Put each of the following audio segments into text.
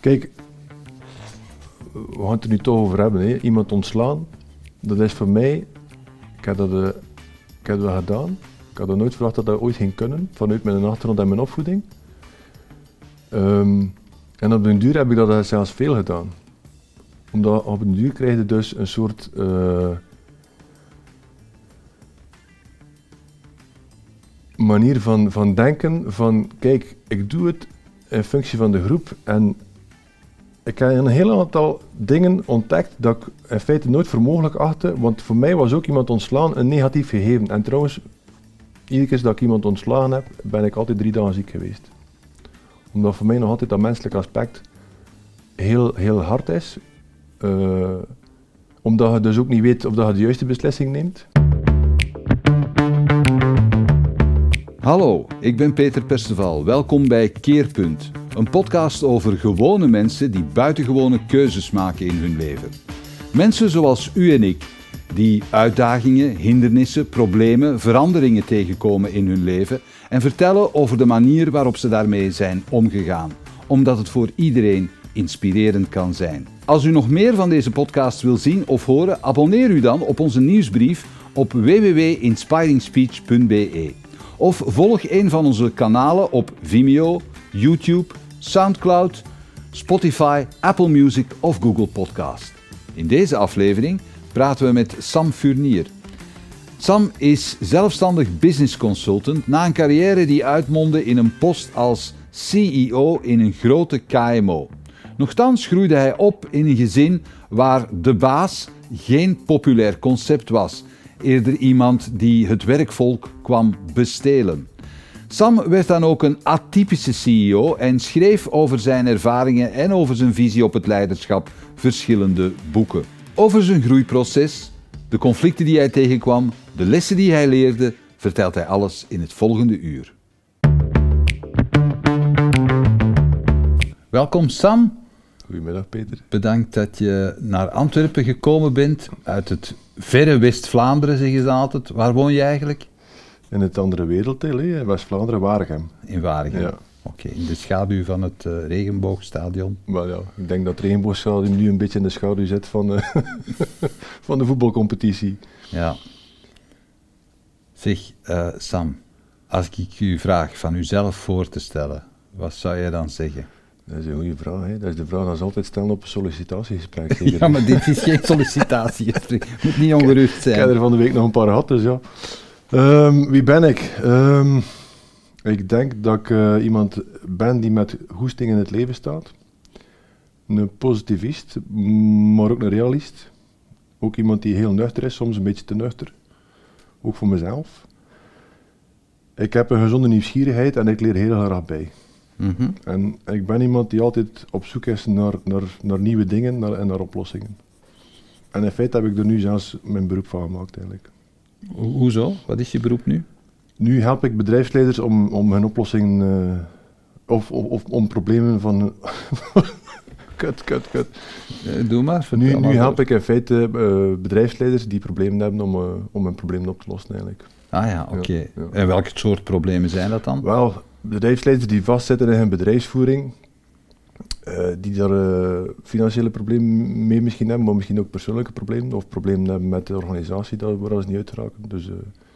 Kijk, we gaan het er nu toch over hebben. Hè. Iemand ontslaan, dat is voor mij, ik heb dat, uh, ik heb dat gedaan. Ik had nooit verwacht dat dat ooit ging kunnen, vanuit mijn achtergrond en mijn opvoeding. Um, en op den duur heb ik dat zelfs veel gedaan. Omdat op den duur krijg je dus een soort... Uh, manier van, van denken van, kijk, ik doe het in functie van de groep en ik heb een heel aantal dingen ontdekt dat ik in feite nooit voor mogelijk achtte, want voor mij was ook iemand ontslaan een negatief gegeven. En trouwens, iedere keer dat ik iemand ontslagen heb, ben ik altijd drie dagen ziek geweest. Omdat voor mij nog altijd dat menselijk aspect heel, heel hard is, uh, omdat je dus ook niet weet of dat je de juiste beslissing neemt. Hallo, ik ben Peter Perceval. Welkom bij Keerpunt, een podcast over gewone mensen die buitengewone keuzes maken in hun leven. Mensen zoals u en ik, die uitdagingen, hindernissen, problemen, veranderingen tegenkomen in hun leven en vertellen over de manier waarop ze daarmee zijn omgegaan, omdat het voor iedereen inspirerend kan zijn. Als u nog meer van deze podcast wil zien of horen, abonneer u dan op onze nieuwsbrief op www.inspiringspeech.be. Of volg een van onze kanalen op Vimeo, YouTube, SoundCloud, Spotify, Apple Music of Google Podcast. In deze aflevering praten we met Sam Furnier. Sam is zelfstandig business consultant na een carrière die uitmondde in een post als CEO in een grote KMO. Nochtans groeide hij op in een gezin waar de baas geen populair concept was eerder iemand die het werkvolk kwam bestelen. Sam werd dan ook een atypische CEO en schreef over zijn ervaringen en over zijn visie op het leiderschap verschillende boeken. Over zijn groeiproces, de conflicten die hij tegenkwam, de lessen die hij leerde, vertelt hij alles in het volgende uur. Welkom Sam. Goedemiddag Peter. Bedankt dat je naar Antwerpen gekomen bent uit het verre West-Vlaanderen, zeggen ze altijd. Waar woon je eigenlijk? In het andere werelddeel, in West-Vlaanderen, Waregem. In Waregem? Ja. Oké, in de schaduw van het uh, regenboogstadion? Maar ja, ik denk dat het regenboogstadion nu een beetje in de schaduw zit van, uh, van de voetbalcompetitie. Ja. Zeg, uh, Sam, als ik u vraag van uzelf voor te stellen, wat zou jij dan zeggen? Dat is een goede vraag. Hè? Dat is de vraag die ze altijd stellen op een sollicitatiegesprek. ja, maar dit is geen sollicitatiegesprek. Moet niet ongerust zijn. Ik heb er van de week nog een paar gehad, dus ja. Um, wie ben ik? Um, ik denk dat ik uh, iemand ben die met goesting in het leven staat. Een positivist, maar ook een realist. Ook iemand die heel nuchter is, soms een beetje te nuchter. Ook voor mezelf. Ik heb een gezonde nieuwsgierigheid en ik leer heel graag bij. Mhm. En ik ben iemand die altijd op zoek is naar, naar, naar nieuwe dingen naar, en naar oplossingen. En in feite heb ik er nu zelfs mijn beroep van gemaakt eigenlijk. hoezo? Wat is je beroep nu? Nu help ik bedrijfsleiders om, om hun oplossingen, uh, of, of, of, om problemen van... kut, kut, kut. Uh, doe maar. Nu, nu help ik in feite uh, bedrijfsleiders die problemen hebben om, om hun problemen op te lossen eigenlijk. Ah ja, oké. En welke soort problemen zijn dat dan? Wel, bedrijfsleiders die vastzitten in hun bedrijfsvoering, uh, die daar uh, financiële problemen mee misschien hebben, maar misschien ook persoonlijke problemen of problemen hebben met de organisatie daar, waar ze niet uit raken. Dus uh,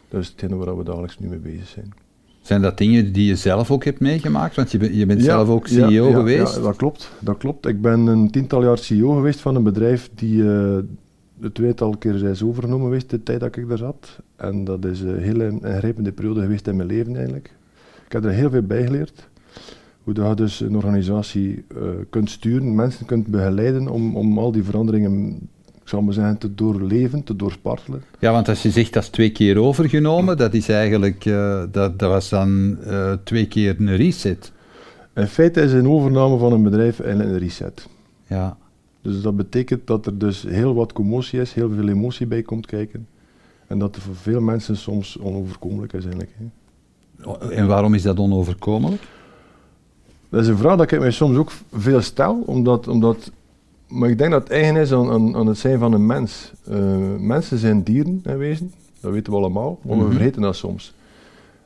dat is hetgene waar we dagelijks nu mee bezig zijn. Zijn dat dingen die je zelf ook hebt meegemaakt? Want je, ben, je bent zelf ook CEO ja, ja, geweest. Ja, dat klopt, dat klopt. Ik ben een tiental jaar CEO geweest van een bedrijf die het tweetal keer is overgenomen geweest de tijd dat ik daar zat. En dat is een hele ingrijpende periode geweest in mijn leven eigenlijk. Ik heb er heel veel bij geleerd. Hoe je dus een organisatie uh, kunt sturen, mensen kunt begeleiden om, om al die veranderingen ik zou maar zeggen, te doorleven, te doorspartelen. Ja, want als je zegt dat is twee keer overgenomen, dat is eigenlijk, uh, dat, dat was dan uh, twee keer een reset. In feite is een overname van een bedrijf en een reset. Ja. Dus dat betekent dat er dus heel wat commotie is, heel veel emotie bij komt kijken. En dat het voor veel mensen soms onoverkomelijk is eigenlijk. Hè. En waarom is dat onoverkomelijk? Dat is een vraag dat ik mij soms ook veel stel, omdat, omdat maar ik denk dat het eigen is aan, aan, aan het zijn van een mens. Uh, mensen zijn dieren in wezen, dat weten we allemaal, maar we mhm. vergeten dat soms.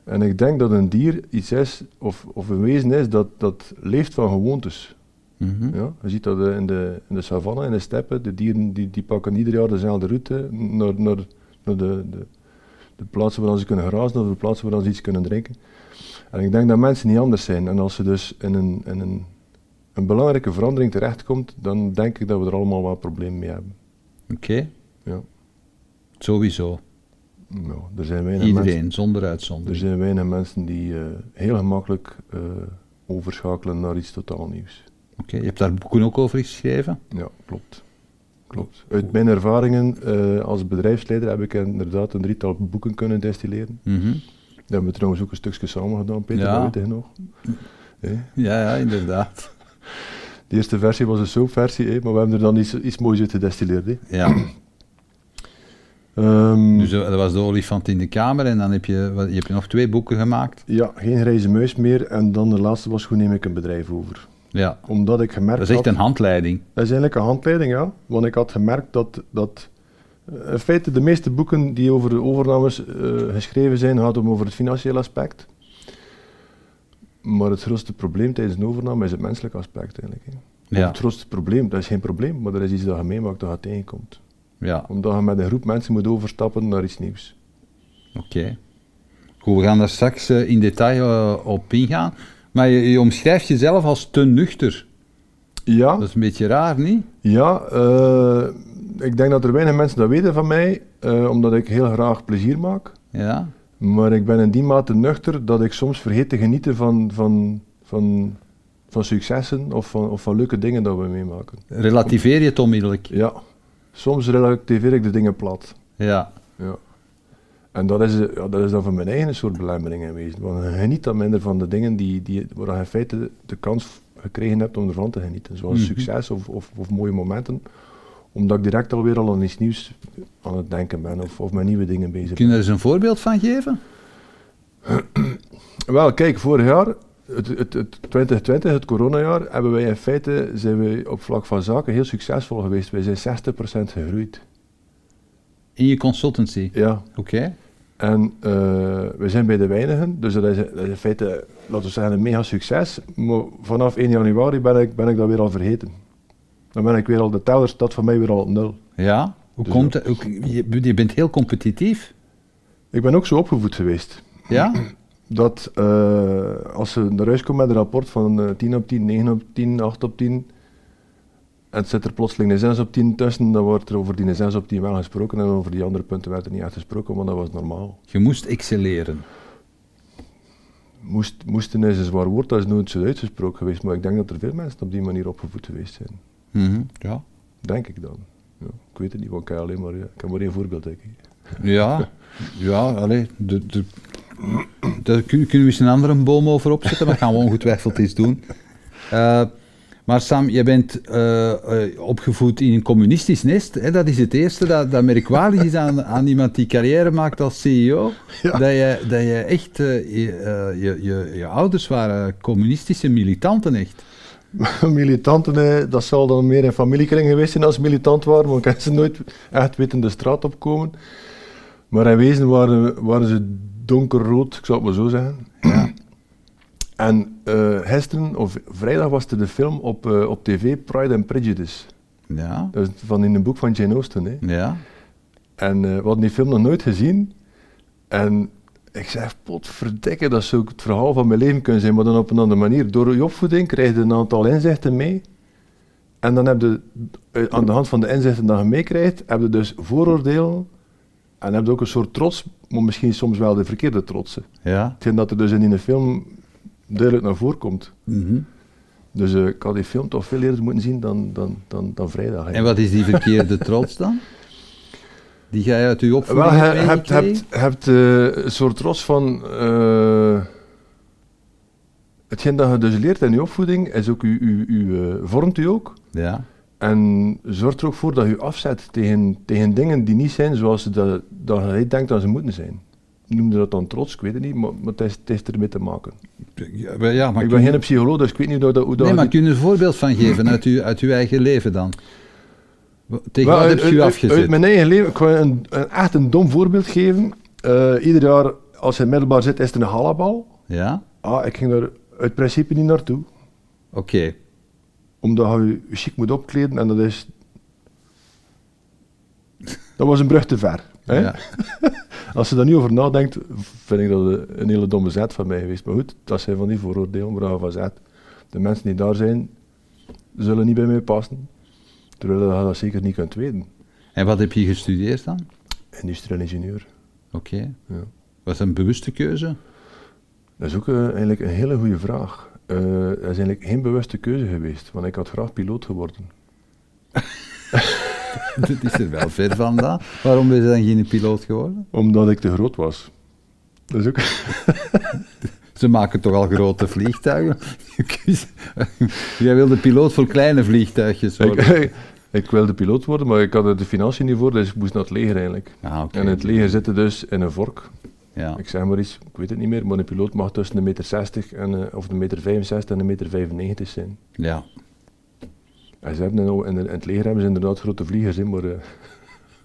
En ik denk dat een dier iets is, of, of een wezen is, dat, dat leeft van gewoontes. Mhm. Ja, je ziet dat eh, in de, in de savanne, in de steppen, de dieren die, die pakken ieder jaar dezelfde route naar, naar, naar de, de, de plaatsen waar ze kunnen grazen of de plaatsen waar ze iets kunnen drinken. En ik denk dat mensen niet anders zijn. En als ze dus in een, in een, een belangrijke verandering terechtkomt, dan denk ik dat we er allemaal wel problemen mee hebben. Oké, Ja. sowieso. Er zijn weinig Iedereen, mensen, zonder er uitzondering. zijn weinig mensen die eh, heel gemakkelijk eh, overschakelen naar iets totaal nieuws. Oké, je hebt daar boeken ook over geschreven? Ja, klopt. Klopt. Uit mijn ervaringen eh, als bedrijfsleider heb ik inderdaad een drietal boeken kunnen destilleren. Mhm. Dat hebben we trouwens ook een stukje samen gedaan, Peter, Ja. dat weet je nog. Ja, ja, inderdaad. De eerste versie was een soapversie, maar we hebben er dan iets, iets moois uit gedestilleerd. Hè. Ja, Ehm, dus dat was de olifant in de kamer en dan heb je, wat- je hebt nog twee boeken gemaakt. Ja, geen grijze muis meer. En dan de laatste was, hoe neem ik een bedrijf over? Ja, Omdat ik gemerkt dat is echt had... een handleiding. Dat is eigenlijk een handleiding, ja. Want ik had gemerkt dat, dat eh, in feite de meeste boeken die over de overnames eh, geschreven zijn, gaan om over het financiële aspect. Maar het grootste probleem tijdens een overname is het menselijke aspect eigenlijk. hè. Ja, Het grootste probleem, dat is geen probleem, maar dat is iets dat je meemaakt, dat je tegenkomt. ja, Omdat je met een groep mensen moet overstappen naar iets nieuws. oké. Goed, we gaan daar straks eh, in detail op ingaan. Maar je, je omschrijft jezelf als te nuchter. Ja, Dat is een beetje raar, niet? ja eh, ik denk dat er weinig mensen dat weten van mij, eh, omdat ik heel graag plezier maak. Ja, Maar ik ben in die mate nuchter dat ik soms vergeet te genieten van, van, van, van successen of van, of van leuke dingen dat we meemaken. relativeer je het onmiddellijk. Ja, soms relativeer ik de dingen plat. Ja, Ja. En dat is, ja, dat is dan voor mijn eigen een soort belemmering geweest. Want je geniet dan minder van de dingen die, die, waar je in feite de kans gekregen hebt om ervan te genieten. Zoals Mhm. succes of, of, of mooie momenten. Omdat ik direct alweer al aan iets nieuws aan het denken ben of, of met nieuwe dingen bezig ben. kun je er eens een voorbeeld van geven? Wel, kijk, vorig jaar, het, het, het 2020, het coronajaar, hebben wij in feite, zijn wij op vlak van zaken heel succesvol geweest. Wij zijn 60% gegroeid. In je consultancy? Ja. Oké. En eh, we zijn bij de weinigen, dus dat is, dat is in feite, laten we zeggen, een mega succes. Maar vanaf 1 januari ben ik, ben ik dat weer al vergeten. Dan ben ik weer al, de teller staat voor mij weer al op nul. Ja, hoe Dus komt het? Hoe- je, je bent heel competitief. Ik ben ook zo opgevoed geweest. Ja? dat eh, als ze naar huis komen met een rapport van eh 10 op 10, 9 op 10, 8 op 10, en het zit er plotseling een 6 op 10 tussen, dan wordt er over die 6 op 10 wel gesproken en over die andere punten werd er niet echt gesproken, want dat was normaal. Je moest excelleren. Moest, moesten is een zwaar woord, dat is nooit zo uitgesproken geweest, maar ik denk dat er veel mensen op die manier opgevoed geweest zijn. Mhm, Ja. Denk ik dan. Ja, ik weet het niet, want ik, heb alleen maar, ik heb maar één voorbeeld, denk ik. Ja, ja, allee, de, de, daar kun- kunnen we eens een andere boom over opzetten, maar gaan we ongetwijfeld eens doen. Eh, maar Sam, je bent eh, eh, opgevoed in een communistisch nest. Hè? Dat is het eerste dat, dat merkwaardig is aan, aan iemand die carrière maakt als CEO. Ja. Dat, je, dat je echt, eh, je, je, je, je ouders waren communistische militanten echt. Militanten, eh, dat zal dan meer in familiekring geweest zijn als militant waren, want ik heb ze nooit echt weten de straat opkomen. Maar in wezen waren, waren ze donkerrood, ik zal het maar zo zeggen. En eh, gisteren, of vrijdag, was er de film op, eh, op tv, Pride and Prejudice. Ja, Dat is van in een boek van Jane Austen. Hè. ja. En eh, we hadden die film nog nooit gezien. En ik zeg, potverdikke, dat zou ook het verhaal van mijn leven kunnen zijn, maar dan op een andere manier. Door je opvoeding krijg je een aantal inzichten mee. En dan heb je, aan de hand van de inzichten die je meekrijgt, heb je dus vooroordelen. En heb je ook een soort trots, maar misschien soms wel de verkeerde trotsen. ja. Hetgeen dat er dus in die film duidelijk naar voren komt. Mhm. Dus eh, ik had die film toch veel eerder moeten zien dan, dan, dan, dan vrijdag. hè. En wat is die verkeerde trots dan? Die ga je uit je opvoeding Wel, je hebt hebt, hebt, eh, een soort trots van. eh hetgeen dat je dus leert in je opvoeding, is ook u, u, u, vormt u ook. Ja. En zorgt er ook voor dat je afzet tegen, tegen dingen die niet zijn zoals dat, dat je denkt dat ze moeten zijn. Noemde dat dan trots? Ik weet het niet, maar, maar het, is, het heeft ermee te maken. Ja, maar ja, maar ik ben geen psycholoog, dus ik weet niet hoe dat... Hoe dat Nee, maar kun je een voorbeeld van geven uit, uw, uit uw eigen leven dan? Tegen wat heb je u uit- afgezet? Uit mijn eigen leven, ik ga een, een, echt een dom voorbeeld geven. Eh, ieder jaar, als je het middelbaar zit, is er een halabal. Ja? Ah, ik ging er uit principe niet naartoe. Oké. omdat je je chic moet opkleden en dat is... Dat was een brug te ver. Hè? Ja. Als je daar nu over nadenkt, vind ik dat een hele domme zet van mij geweest. Maar goed, dat zijn van die vooroordelen je van zet. De mensen die daar zijn, zullen niet bij mij passen. Terwijl je dat zeker niet kunt weten. En wat heb je gestudeerd dan? Industrieel ingenieur. Oké. Ja. Was dat een bewuste keuze? Dat is ook eh, eigenlijk een hele goede vraag. Eh, dat is eigenlijk geen bewuste keuze geweest, want ik had graag piloot geworden. dat is er wel ver vandaan. Waarom ben je dan geen piloot geworden? Omdat ik te groot was. Dat is ook... Ze maken toch al grote vliegtuigen? Jij wilde piloot voor kleine vliegtuigjes worden? ik, ik wilde piloot worden, maar ik had er de financiën niet voor, dus ik moest naar het leger eigenlijk. Ah. En het leger zitten dus in een vork. Ja. Ik zeg maar iets, ik weet het niet meer, maar een piloot mag tussen een meter 60 en, eh, of een meter 65 en een meter 95 zijn. ja. En ze hebben in, de- in het leger hebben ze inderdaad grote vliegers in, maar eh,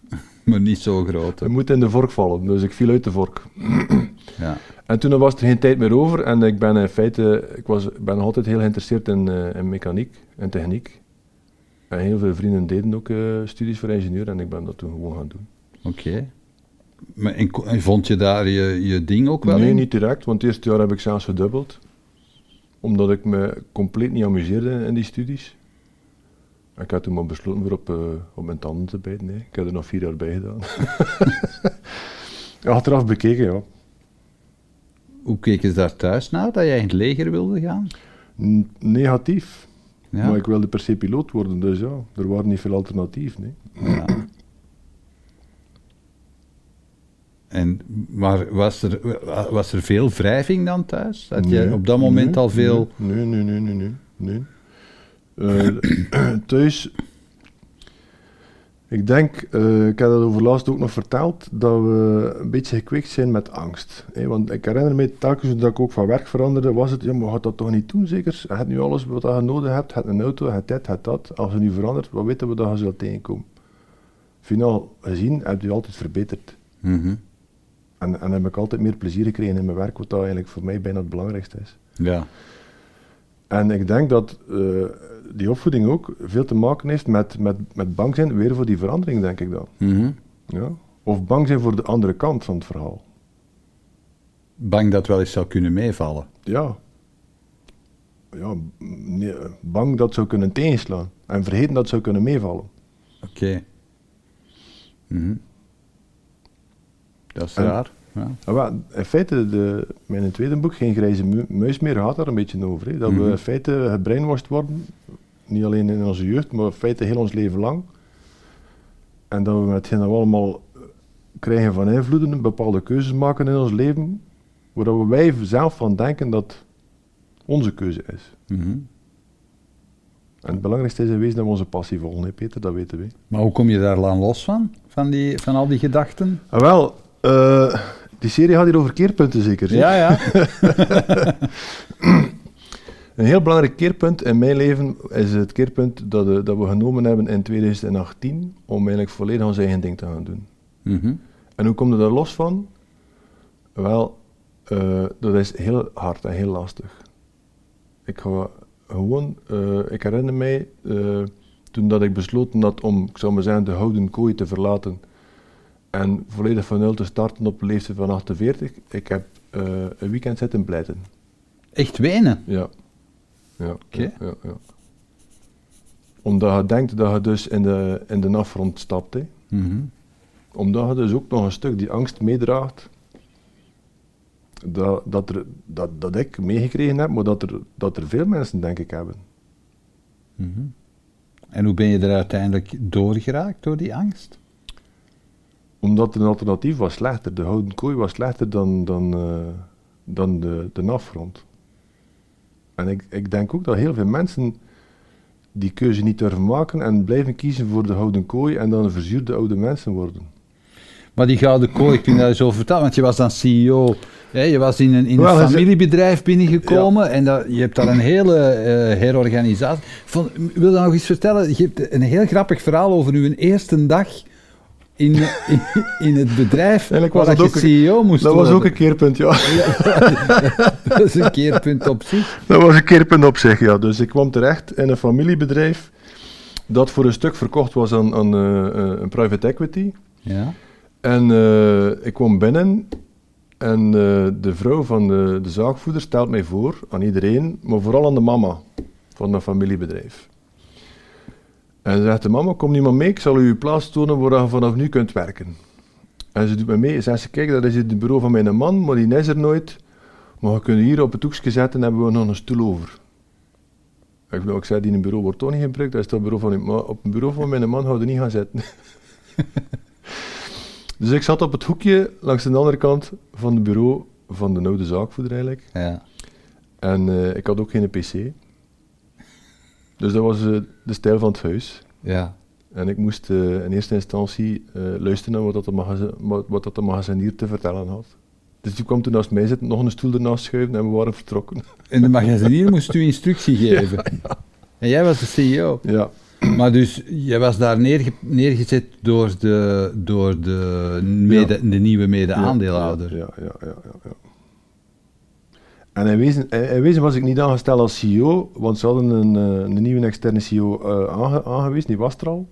Maar niet zo groot. hè. je moet in de vork vallen, dus ik viel uit de vork. Ja. En toen was er geen tijd meer over en ik ben in feite, ik was, ben nog altijd heel geïnteresseerd in, eh, in mechaniek en techniek. En heel veel vrienden deden ook eh, studies voor ingenieur en ik ben dat toen gewoon gaan doen. Oké. Maar en, vond je daar je, je ding ook wel nee, in? niet direct, want het eerste jaar heb ik zelfs gedubbeld. Omdat ik me compleet niet amuseerde in die studies. Ik had toen maar besloten weer op, eh, op mijn tanden te bijten. Nee. Ik heb er nog vier jaar bij gedaan. Achteraf bekeken, ja. Hoe keken ze daar thuis naar, dat jij in het leger wilde gaan? N- negatief. Ja. Maar ik wilde per se piloot worden, dus ja, er waren niet veel alternatieven. Nee. Ja. En, maar was er, was er veel wrijving dan thuis? Had je Nee, op dat moment nee, al veel... Nee, nee, nee, nee, nee. nee. Eh, thuis, ik denk, eh, ik heb dat over laatst ook nog verteld, dat we een beetje gekweekt zijn met angst. want ik herinner me telkens dat ik ook van werk veranderde, was het, ja, maar gaat dat toch niet doen zeker? Je hebt nu alles wat je nodig hebt, je hebt een auto, je hebt dit, je hebt dat. Als je nu verandert, wat weten we dat je zult tegenkomen? Finaal gezien heb je altijd verbeterd. Mhm. En, en heb ik altijd meer plezier gekregen in mijn werk, wat dat eigenlijk voor mij bijna het belangrijkste is. Ja. En ik denk dat eh, die opvoeding ook veel te maken heeft met, met, met bang zijn weer voor die verandering, denk ik dan. Mhm. Ja? Of bang zijn voor de andere kant van het verhaal. Bang dat wel eens zou kunnen meevallen. Ja. Ja, nee, bang dat zou kunnen tegenslaan. En vergeten dat zou kunnen meevallen. Oké. Mhm. Dat is En- raar. Ja. Wel, in feite, de, mijn tweede boek, Geen Grijze Mu- Muis meer, gaat daar een beetje over. Dat Mhm. we in feite gebrainwashed worden, niet alleen in onze jeugd, maar in feite heel ons leven lang. En dat we met hetgeen dat we allemaal eh, krijgen van invloeden, bepaalde keuzes maken in ons leven, waar we wij zelf van denken dat onze keuze is. Mhm. En het belangrijkste is in wezen dat we onze passie volgen, hè, Peter, dat weten we. Maar hoe kom je daar dan los van? Van, die, van al die gedachten? Ah, wel, eh, die serie gaat hier over keerpunten zeker. Ja, ja. Een heel belangrijk keerpunt in mijn leven is het keerpunt dat, eh, dat we genomen hebben in 2018 om eigenlijk volledig ons eigen ding te gaan doen. Mhm. En hoe kom je daar los van? Wel, eh, dat is heel hard en heel lastig. Ik ga gewoon, eh, ik herinner mij toen dat ik besloten had om, ik zou maar zeggen, de houden kooi te verlaten en volledig van nul te starten op de leeftijd van 48. Ik heb eh, een weekend zitten pleiten. Echt wenen? Ja. Ja, Oké. ja, ja, ja. Omdat je denkt dat je dus in de, in de afgrond stapt. Hè. Mhm. Omdat je dus ook nog een stuk die angst meedraagt. Dat, dat, er, dat, dat ik meegekregen heb, maar dat er, dat er veel mensen, denk ik, hebben. Mhm. En hoe ben je er uiteindelijk doorgeraakt door die angst? Omdat een alternatief was slechter. De houten kooi was slechter dan, dan, eh, dan de, de afgrond. En ik, ik denk ook dat heel veel mensen die keuze niet durven maken en blijven kiezen voor de houten kooi en dan verzuurde oude mensen worden. Maar die gouden kooi, kun je daar eens over vertellen? Want je was dan CEO. Hè? Je was in een, in een familiebedrijf binnengekomen en dat, je hebt daar een hele eh, herorganisatie. Van, wil je nog eens vertellen? Je hebt een heel grappig verhaal over uw eerste dag in, in, in het bedrijf Eigenlijk was waar dat je CEO moest Dat was ook een keerpunt, ja. Dat is een keerpunt op zich. Dat was een keerpunt op zich, ja. Dus ik kwam terecht in een familiebedrijf dat voor een stuk verkocht was aan, aan eh, eh, een private equity. Ja. En eh, ik kwam binnen en de vrouw van de, de zaakvoerder stelt mij voor aan iedereen, maar vooral aan de mama van dat familiebedrijf. En ze zegt de mama, kom niet maar mee, ik zal u uw plaats tonen waar je vanaf nu kunt werken. En ze doet me mee, zegt ze, kijk, dat is het bureau van mijn man, maar die is er nooit. Maar we kunnen hier op het hoekje zetten, hebben we nog een stoel over. Ik, bedoel, ik zei, die bureau wordt toch niet gebruikt, dat is dat bureau van uw ma- op het bureau van mijn man houden niet gaan zitten. dus ik zat op het hoekje langs de andere kant van het bureau van de oude zaakvoerder eigenlijk. Ja. En eh, ik had ook geen pc. Dus dat was eh, de stijl van het huis. Ja. En ik moest eh, in eerste instantie eh, luisteren naar wat, dat de wat, wat dat de magazinier te vertellen had. Dus die kwam toen naast mij zitten, nog een stoel ernaast schuiven en we waren vertrokken. En de magazinier moest u instructie geven. En jij was de CEO. ja, Maar dus, jij was daar neerge- neergezet door de, door de, mede, de nieuwe mede-aandeelhouder. Ja, ja, ja, ja, ja. En in wezen, in in wezen was ik niet aangesteld als CEO, want ze hadden een, eh, een nieuwe externe CEO eh, aange- aangewezen, die was er al.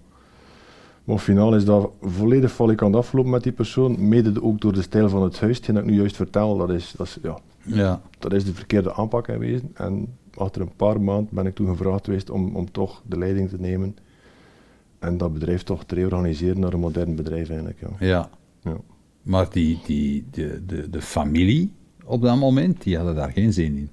Maar finaal is dat volledig valikant afgelopen met die persoon, mede ook door de stijl van het huis, die ik nu juist vertel, dat is, dat is, ja, Ja. dat is de verkeerde aanpak in wezen. En achter een paar maanden ben ik toen gevraagd geweest om, om toch de leiding te nemen en dat bedrijf toch te reorganiseren naar een modern bedrijf eigenlijk. Ja. ja. Ja. Maar die, die, de, de, de familie op dat moment, die hadden daar geen zin in.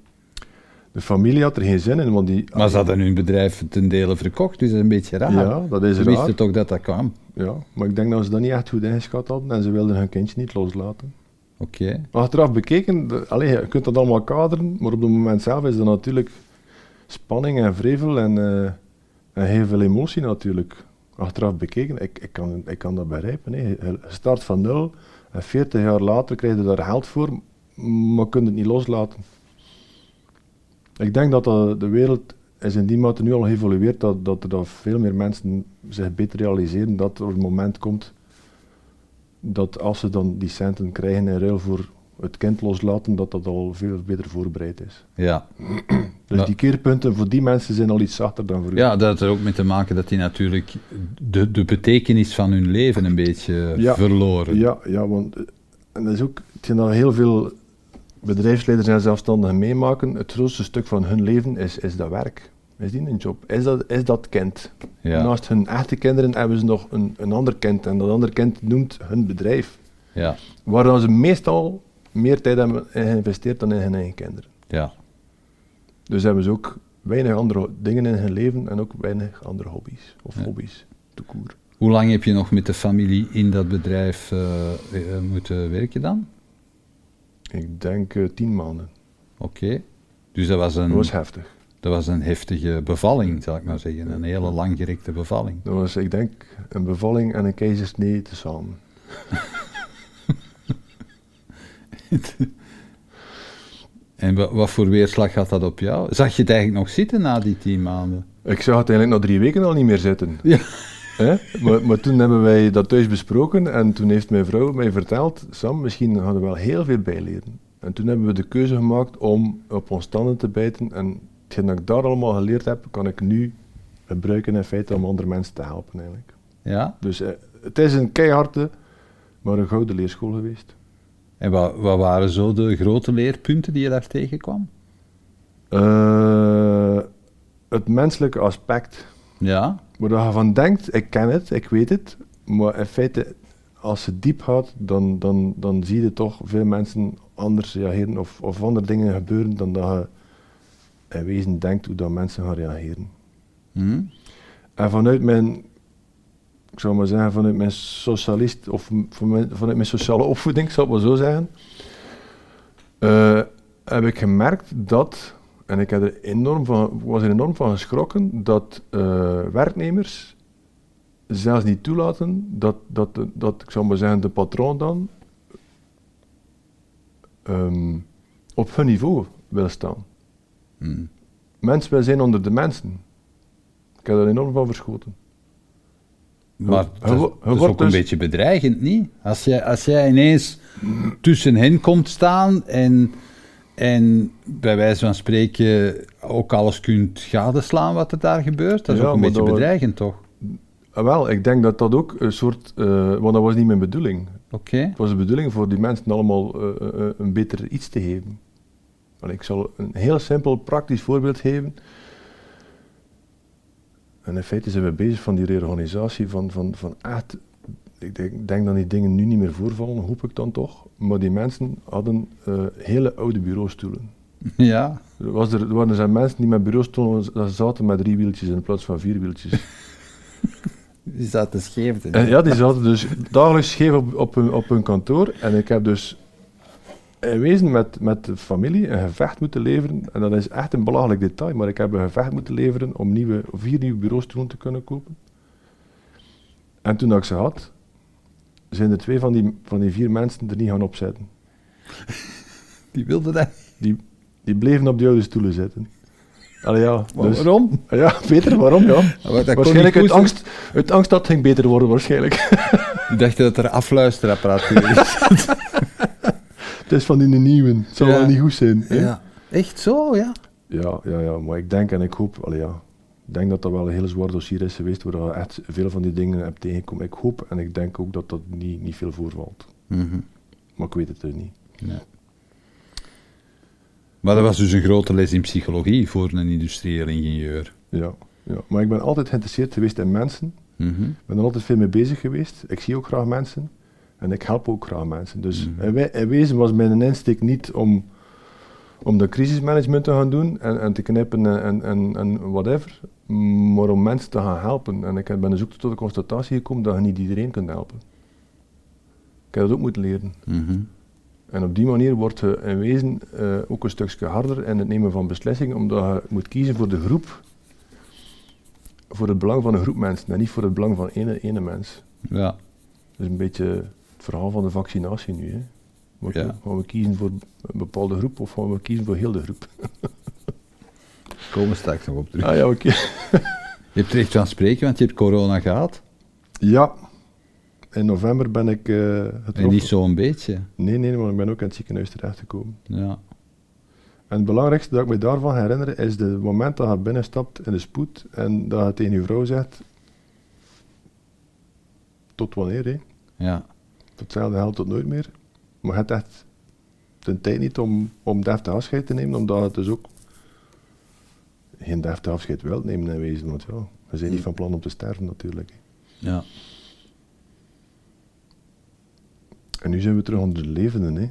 De familie had er geen zin in, want die... Maar ze hadden hun bedrijf ten dele verkocht, dus dat is een beetje raar. Ja, dat is Ze raar. wisten toch dat dat kwam. Ja, maar ik denk dat ze dat niet echt goed ingeschat hadden en ze wilden hun kindje niet loslaten. Oké. Achteraf bekeken, de, allee, je kunt dat allemaal kaderen, maar op het moment zelf is er natuurlijk spanning en vrevel en, eh, en heel veel emotie natuurlijk. Achteraf bekeken, ik, ik, kan, ik kan dat begrijpen. Je start van nul en 40 jaar later krijg je daar geld voor, maar kun je het niet loslaten. Ik denk dat dat de wereld is in die mate nu al geëvolueerd dat, dat er dat veel meer mensen zich beter realiseren dat er een moment komt dat als ze dan die centen krijgen in ruil voor het kind loslaten, dat dat al veel beter voorbereid is. Ja. Dus Ja. die keerpunten voor die mensen zijn al iets zachter dan voor u. ja, dat heeft er ook mee te maken dat die natuurlijk de, de betekenis van hun leven een beetje Ja. verloren. Ja, ja, want eh, en dat is ook hetgeen dat heel veel bedrijfsleiders en zelfstandigen meemaken. Het grootste stuk van hun leven is, is dat werk. Is die een job? Is dat, is dat kind? Ja. Naast hun echte kinderen hebben ze nog een, een ander kind. En dat andere kind noemt hun bedrijf. Ja. Waar dan ze meestal meer tijd hebben geïnvesteerd dan in hun eigen kinderen. ja. Dus hebben ze ook weinig andere dingen in hun leven en ook weinig andere hobby's. Of Ja. hobby's, te koer. Hoe lang heb je nog met de familie in dat bedrijf eh, eh, moeten werken dan? Ik denk eh, tien maanden. Oké. Dus dat was, een, Dat was heftig. dat was een heftige bevalling, zal ik maar zeggen. Een hele langgerekte bevalling. Dat was, ik denk, een bevalling en een keizersnee tezamen. En wa- wat voor weerslag had dat op jou? Zag je het eigenlijk nog zitten na die tien maanden? Ik zag het eigenlijk na drie weken al niet meer zitten. Ja. Hè? Maar, maar toen hebben wij dat thuis besproken en toen heeft mijn vrouw mij verteld, Sam, misschien hadden we wel heel veel bijleren. En toen hebben we de keuze gemaakt om op ons tanden te bijten en hetgeen dat ik daar allemaal geleerd heb, kan ik nu gebruiken in feite om andere mensen te helpen eigenlijk. Ja? Dus eh, het is een keiharde, maar een gouden leerschool geweest. En wat, wat waren zo de grote leerpunten die je daar tegenkwam? Eh, het menselijke aspect, Ja? waar dat je van denkt, ik ken het, ik weet het, maar in feite, als het diep gaat, dan, dan, dan zie je toch veel mensen anders reageren of, of andere dingen gebeuren dan dat je in wezen denkt hoe dat mensen gaan reageren. Hm? En vanuit mijn, ik zou maar zeggen, vanuit mijn socialist, of vanuit mijn sociale opvoeding, ik zal het maar zo zeggen, eh, heb ik gemerkt dat, en ik heb er enorm van, was er enorm van geschrokken, dat eh, werknemers zelfs niet toelaten dat, dat, dat, ik zou maar zeggen, de patroon dan ehm, op hun niveau wil staan. Hm. Mens wil zijn onder de mensen. Ik heb er enorm van verschoten. Maar dat, is- dat is ook een dus- beetje bedreigend, niet? Als jij, als jij ineens tussen hen komt staan en, en bij wijze van spreken ook alles kunt gadeslaan wat er daar gebeurt, dat is Ja, ook een beetje bedreigend, toch? Ah, wel, ik denk dat dat ook een soort... eh, want dat was niet mijn bedoeling. Oké. Het was de bedoeling voor die mensen allemaal eh, eh, een beter iets te geven. Ik zal een heel simpel, praktisch voorbeeld geven. En in feite zijn we bezig van die reorganisatie van, van, van echt... Ik denk, denk dat die dingen nu niet meer voorvallen, hoop ik dan toch. Maar die mensen hadden eh, hele oude bureaustoelen. Ja. Er, was er, er waren zijn mensen die met bureaustoelen zaten met drie wieltjes in plaats van vier wieltjes. Die zaten scheef. En ja, die zaten dus dagelijks scheef op, op, hun, op hun kantoor. En ik heb dus in wezen met, met de familie een gevecht moeten leveren. En dat is echt een belachelijk detail, maar ik heb een gevecht moeten leveren om nieuwe, vier nieuwe bureaustoelen te kunnen kopen. En toen dat ik ze had, zijn er twee van die, van die vier mensen er niet gaan opzetten. Die wilde dat. Die, die bleven op die oude stoelen zitten. Allee ja, dus, waarom? ja, beter, waarom ja? Waarschijnlijk uit angst, uit angst dat het ging beter worden, waarschijnlijk. Ik dacht dat er afluisterapparatuur is. Het is van die nieuwe. Het zal Ja. wel niet goed zijn. hè? ja. Echt zo, ja? Ja, ja, ja, maar ik denk en ik hoop, allee, ja, ik denk dat dat wel een heel zwaar dossier is geweest waar je echt veel van die dingen hebt tegengekomen. Ik hoop en ik denk ook dat dat niet, niet veel voorvalt. Mhm. Maar ik weet het dus niet. Ja. Maar dat was dus een grote les in psychologie voor een industrieel ingenieur. Ja, ja. Maar ik ben altijd geïnteresseerd geweest in mensen. Mhm. Ik ben er altijd veel mee bezig geweest. Ik zie ook graag mensen. En ik help ook graag mensen. Dus Mhm. in, wezen was mijn insteek niet om, om dat crisismanagement te gaan doen en, en te knippen en, en, en, en whatever. Maar om mensen te gaan helpen. En ik ben ook tot de constatatie gekomen dat je niet iedereen kunt helpen. Ik heb dat ook moeten leren. Mhm. En op die manier wordt je in wezen eh, ook een stukje harder in het nemen van beslissingen, omdat je moet kiezen voor de groep, voor het belang van een groep mensen en niet voor het belang van ene, ene mens. Ja. Dat is een beetje het verhaal van de vaccinatie nu. Hè. Ja. Gaan we kiezen voor een bepaalde groep of gaan we kiezen voor heel de groep? Komen we straks nog op terug. Ah ja, oké. Je hebt er echt van spreken, want je hebt corona gehad. Ja, in november ben ik eh En getroffen. niet zo'n beetje. Nee, nee, maar ik ben ook in het ziekenhuis terechtgekomen. Ja. En het belangrijkste dat ik me daarvan herinner is het moment dat je binnenstapt in de spoed en dat je tegen je vrouw zegt, tot wanneer hè? Ja. Hetzelfde geldt tot nooit meer. Maar je hebt echt de tijd niet om, om deftig afscheid te nemen, omdat het dus ook geen deftig afscheid wilt nemen in wezen. Want ja, we zijn niet van plan om te sterven natuurlijk. Ja. En nu zijn we terug onder de levenden. Hè.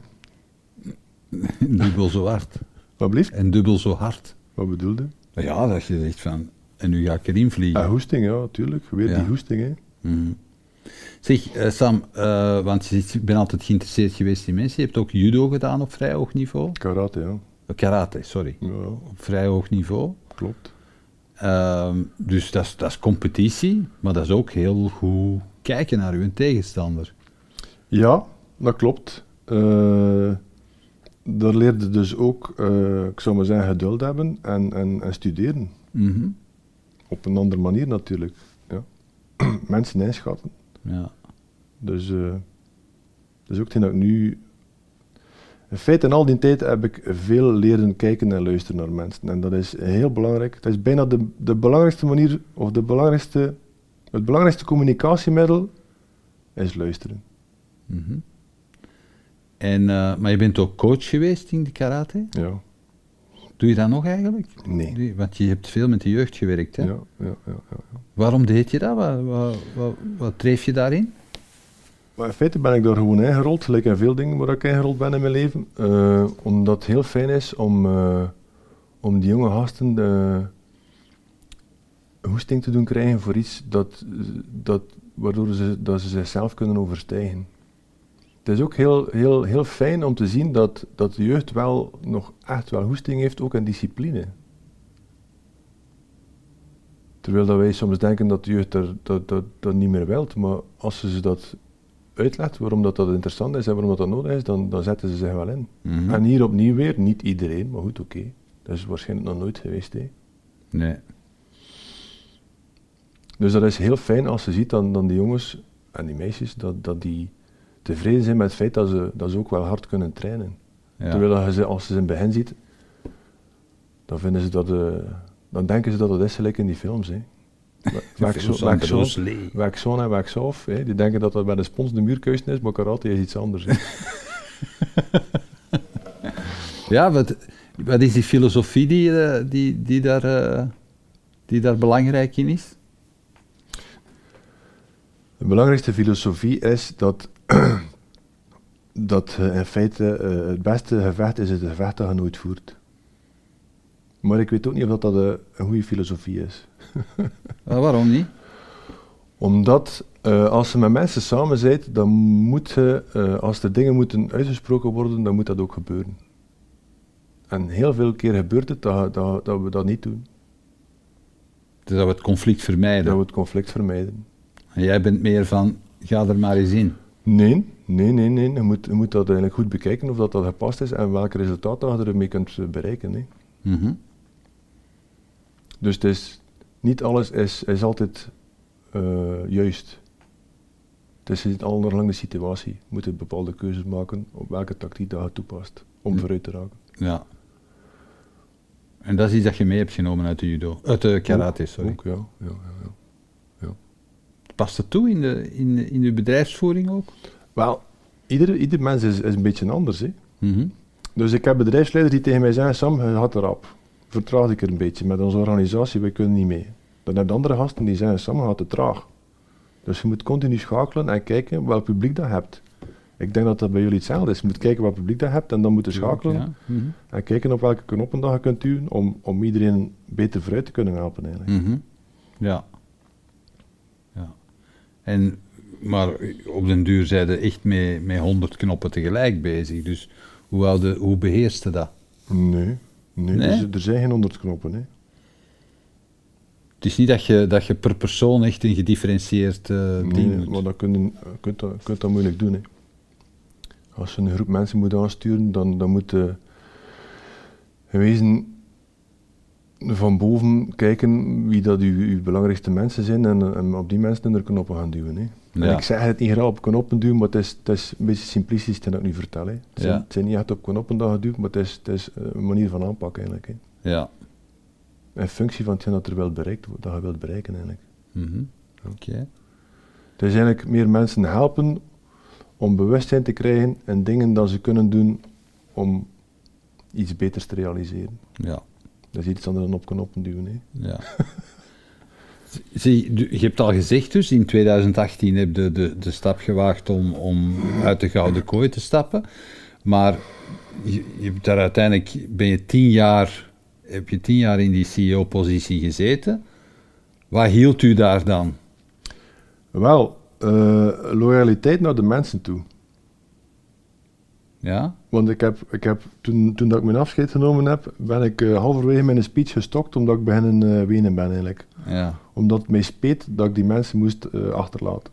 dubbel zo hard. Wat blieft? En dubbel zo hard. Wat bedoelde? Ja, dat je zegt van, en nu ga ik erin vliegen. Ah, hoesting, ja, natuurlijk. Weer Ja. die hoesting. Hè. Mhm. Zeg, eh, Sam, eh, want je zegt, ik ben altijd geïnteresseerd geweest in mensen. Je hebt ook judo gedaan op vrij hoog niveau. Karate, ja. Eh, Karate, sorry. ja. Op vrij hoog niveau. Klopt. Ehm, dus dat is, dat is competitie, maar dat is ook heel goed kijken naar uw tegenstander. Ja, dat klopt. Eh daar leerde dus ook, eh, ik zou maar zeggen, geduld hebben en, en, en studeren. Mhm. Op een andere manier natuurlijk. Ja. Mensen inschatten. Ja. Dus eh, dat is ook hetgeen dat ik nu... In feite, in al die tijd heb ik veel leren kijken en luisteren naar mensen. En dat is heel belangrijk. Dat is bijna de, de belangrijkste manier, of de belangrijkste, het belangrijkste communicatiemiddel, is luisteren. Mhm. En, eh, maar je bent ook coach geweest in de karate. Ja. Doe je dat nog eigenlijk? Nee. Want je hebt veel met de jeugd gewerkt. Hè? Ja, ja, ja, ja, ja. Waarom deed je dat? Wat, wat, wat, wat dreef je daarin? In feite ben ik daar gewoon ingerold, gelijk in veel dingen waar ik ingerold ben in mijn leven. Eh, omdat het heel fijn is om, eh, om die jonge gasten de hoesting te doen krijgen voor iets dat, dat, waardoor ze, dat ze zichzelf kunnen overstijgen. Het is ook heel, heel, heel fijn om te zien dat, dat de jeugd wel nog echt wel hoesting heeft, ook in discipline. Terwijl dat wij soms denken dat de jeugd dat, dat, dat, dat niet meer wilt, maar als ze dat uitlegt waarom dat, dat interessant is en waarom dat, dat nodig is, dan, dan zetten ze zich wel in. Mhm. En hier opnieuw weer, niet iedereen, maar goed, oké. Dat is waarschijnlijk nog nooit geweest. Hè. Nee. Dus dat is heel fijn als je ziet dan, dan die jongens en die meisjes, dat, dat die tevreden zijn met het feit dat ze, dat ze ook wel hard kunnen trainen. Ja. Terwijl je ze, als je ze in het begin ziet, dan vinden ze dat, eh, dan denken ze dat het is gelijk in die films. Hè. Waxon en Waxoff, hè. die denken dat dat bij de spons de muurkuisen is, maar karate is iets anders. Ja, wat, wat is die filosofie die, eh, die, die, daar, eh, die daar belangrijk in is? De belangrijkste filosofie is dat, dat eh, in feite eh, het beste gevecht is het gevecht dat je nooit voert. Maar ik weet ook niet of dat, dat een goede filosofie is. Waarom niet? Omdat eh, als je met mensen samen bent, dan moet je, eh, als er dingen moeten uitgesproken worden, dan moet dat ook gebeuren. En heel veel keer gebeurt het dat, dat, dat we dat niet doen. Dus dat we het conflict vermijden. Dat we het conflict vermijden. En jij bent meer van, ga er maar eens in. Nee, nee, nee, nee. Je moet, je moet dat eigenlijk goed bekijken of dat, dat gepast is en welk resultaat dat je ermee kunt bereiken. Hè. Mhm. Dus het is, niet alles is, is altijd eh, juist. Het is niet al naar lang de situatie. Je moet bepaalde keuzes maken op welke tactiek dat je toepast om vooruit te raken. Ja. En dat is iets dat je mee hebt genomen uit de judo. Uit de karate, Ook- sorry. Ook, ja, ja, ja, ja. Past het toe in, de, in, in uw bedrijfsvoering ook? Wel, ieder, ieder mens is, is een beetje anders. Hè. Mhm. Dus ik heb bedrijfsleiders die tegen mij zeggen, Sam, je gaat erop. Vertraag ik er een beetje met onze organisatie, wij kunnen niet mee. Dan heb je andere gasten die zeggen, Sam, je gaat te traag. Dus je moet continu schakelen en kijken welk publiek dat hebt. Ik denk dat dat bij jullie hetzelfde is. Je moet kijken welk publiek dat hebt en dan moet je schakelen Ja. Mhm. en kijken op welke knoppen dat je kunt duwen om, om iedereen beter vooruit te kunnen helpen eigenlijk. Mhm. Ja. ja. En, maar op den duur zijn ze echt met, met 100 knoppen tegelijk bezig. Dus hoe, houde, hoe beheerste dat? Nee, nee, Nee? Er, er zijn geen honderd knoppen. Hè. Het is niet dat je, dat je per persoon echt een gedifferentieerd eh ding Nee, moet. maar dat kun je, kunt dat, kunt dat moeilijk doen. Hè. Als je een groep mensen moet aansturen, dan, dan moet je in wezen van boven kijken wie dat uw, uw belangrijkste mensen zijn en, en op die mensen in de knoppen gaan duwen. Hè. En Ja. ik zeg het niet graag op knoppen duwen, maar het is, het is een beetje simplistisch dat ik nu vertel. Het, zijn, Ja. het zijn niet echt op knoppen dat je duwt, maar het is, het is een manier van aanpak eigenlijk. Ja. In functie van hetgeen dat er wel bereikt wordt, dat je wilt bereiken eigenlijk. Mhm. Oké. Het is eigenlijk meer mensen helpen om bewustzijn te krijgen en dingen dat ze kunnen doen om iets beters te realiseren. Ja. Dat is iets anders dan op knoppen duwen. Hè. Ja. Zie, je hebt al gezegd dus, in 2018 heb je de, de stap gewaagd om, om uit de gouden kooi te stappen. Maar je, daar uiteindelijk, ben je tien jaar, heb je tien jaar in die CEO-positie gezeten. Wat hield u daar dan? Wel, eh, loyaliteit naar de mensen toe. Ja? Want ik heb, ik heb toen, toen dat ik mijn afscheid genomen heb, ben ik eh, halverwege mijn speech gestokt omdat ik beginnen eh wenen ben eigenlijk. Ja. Omdat het mij speet dat ik die mensen moest eh, achterlaten.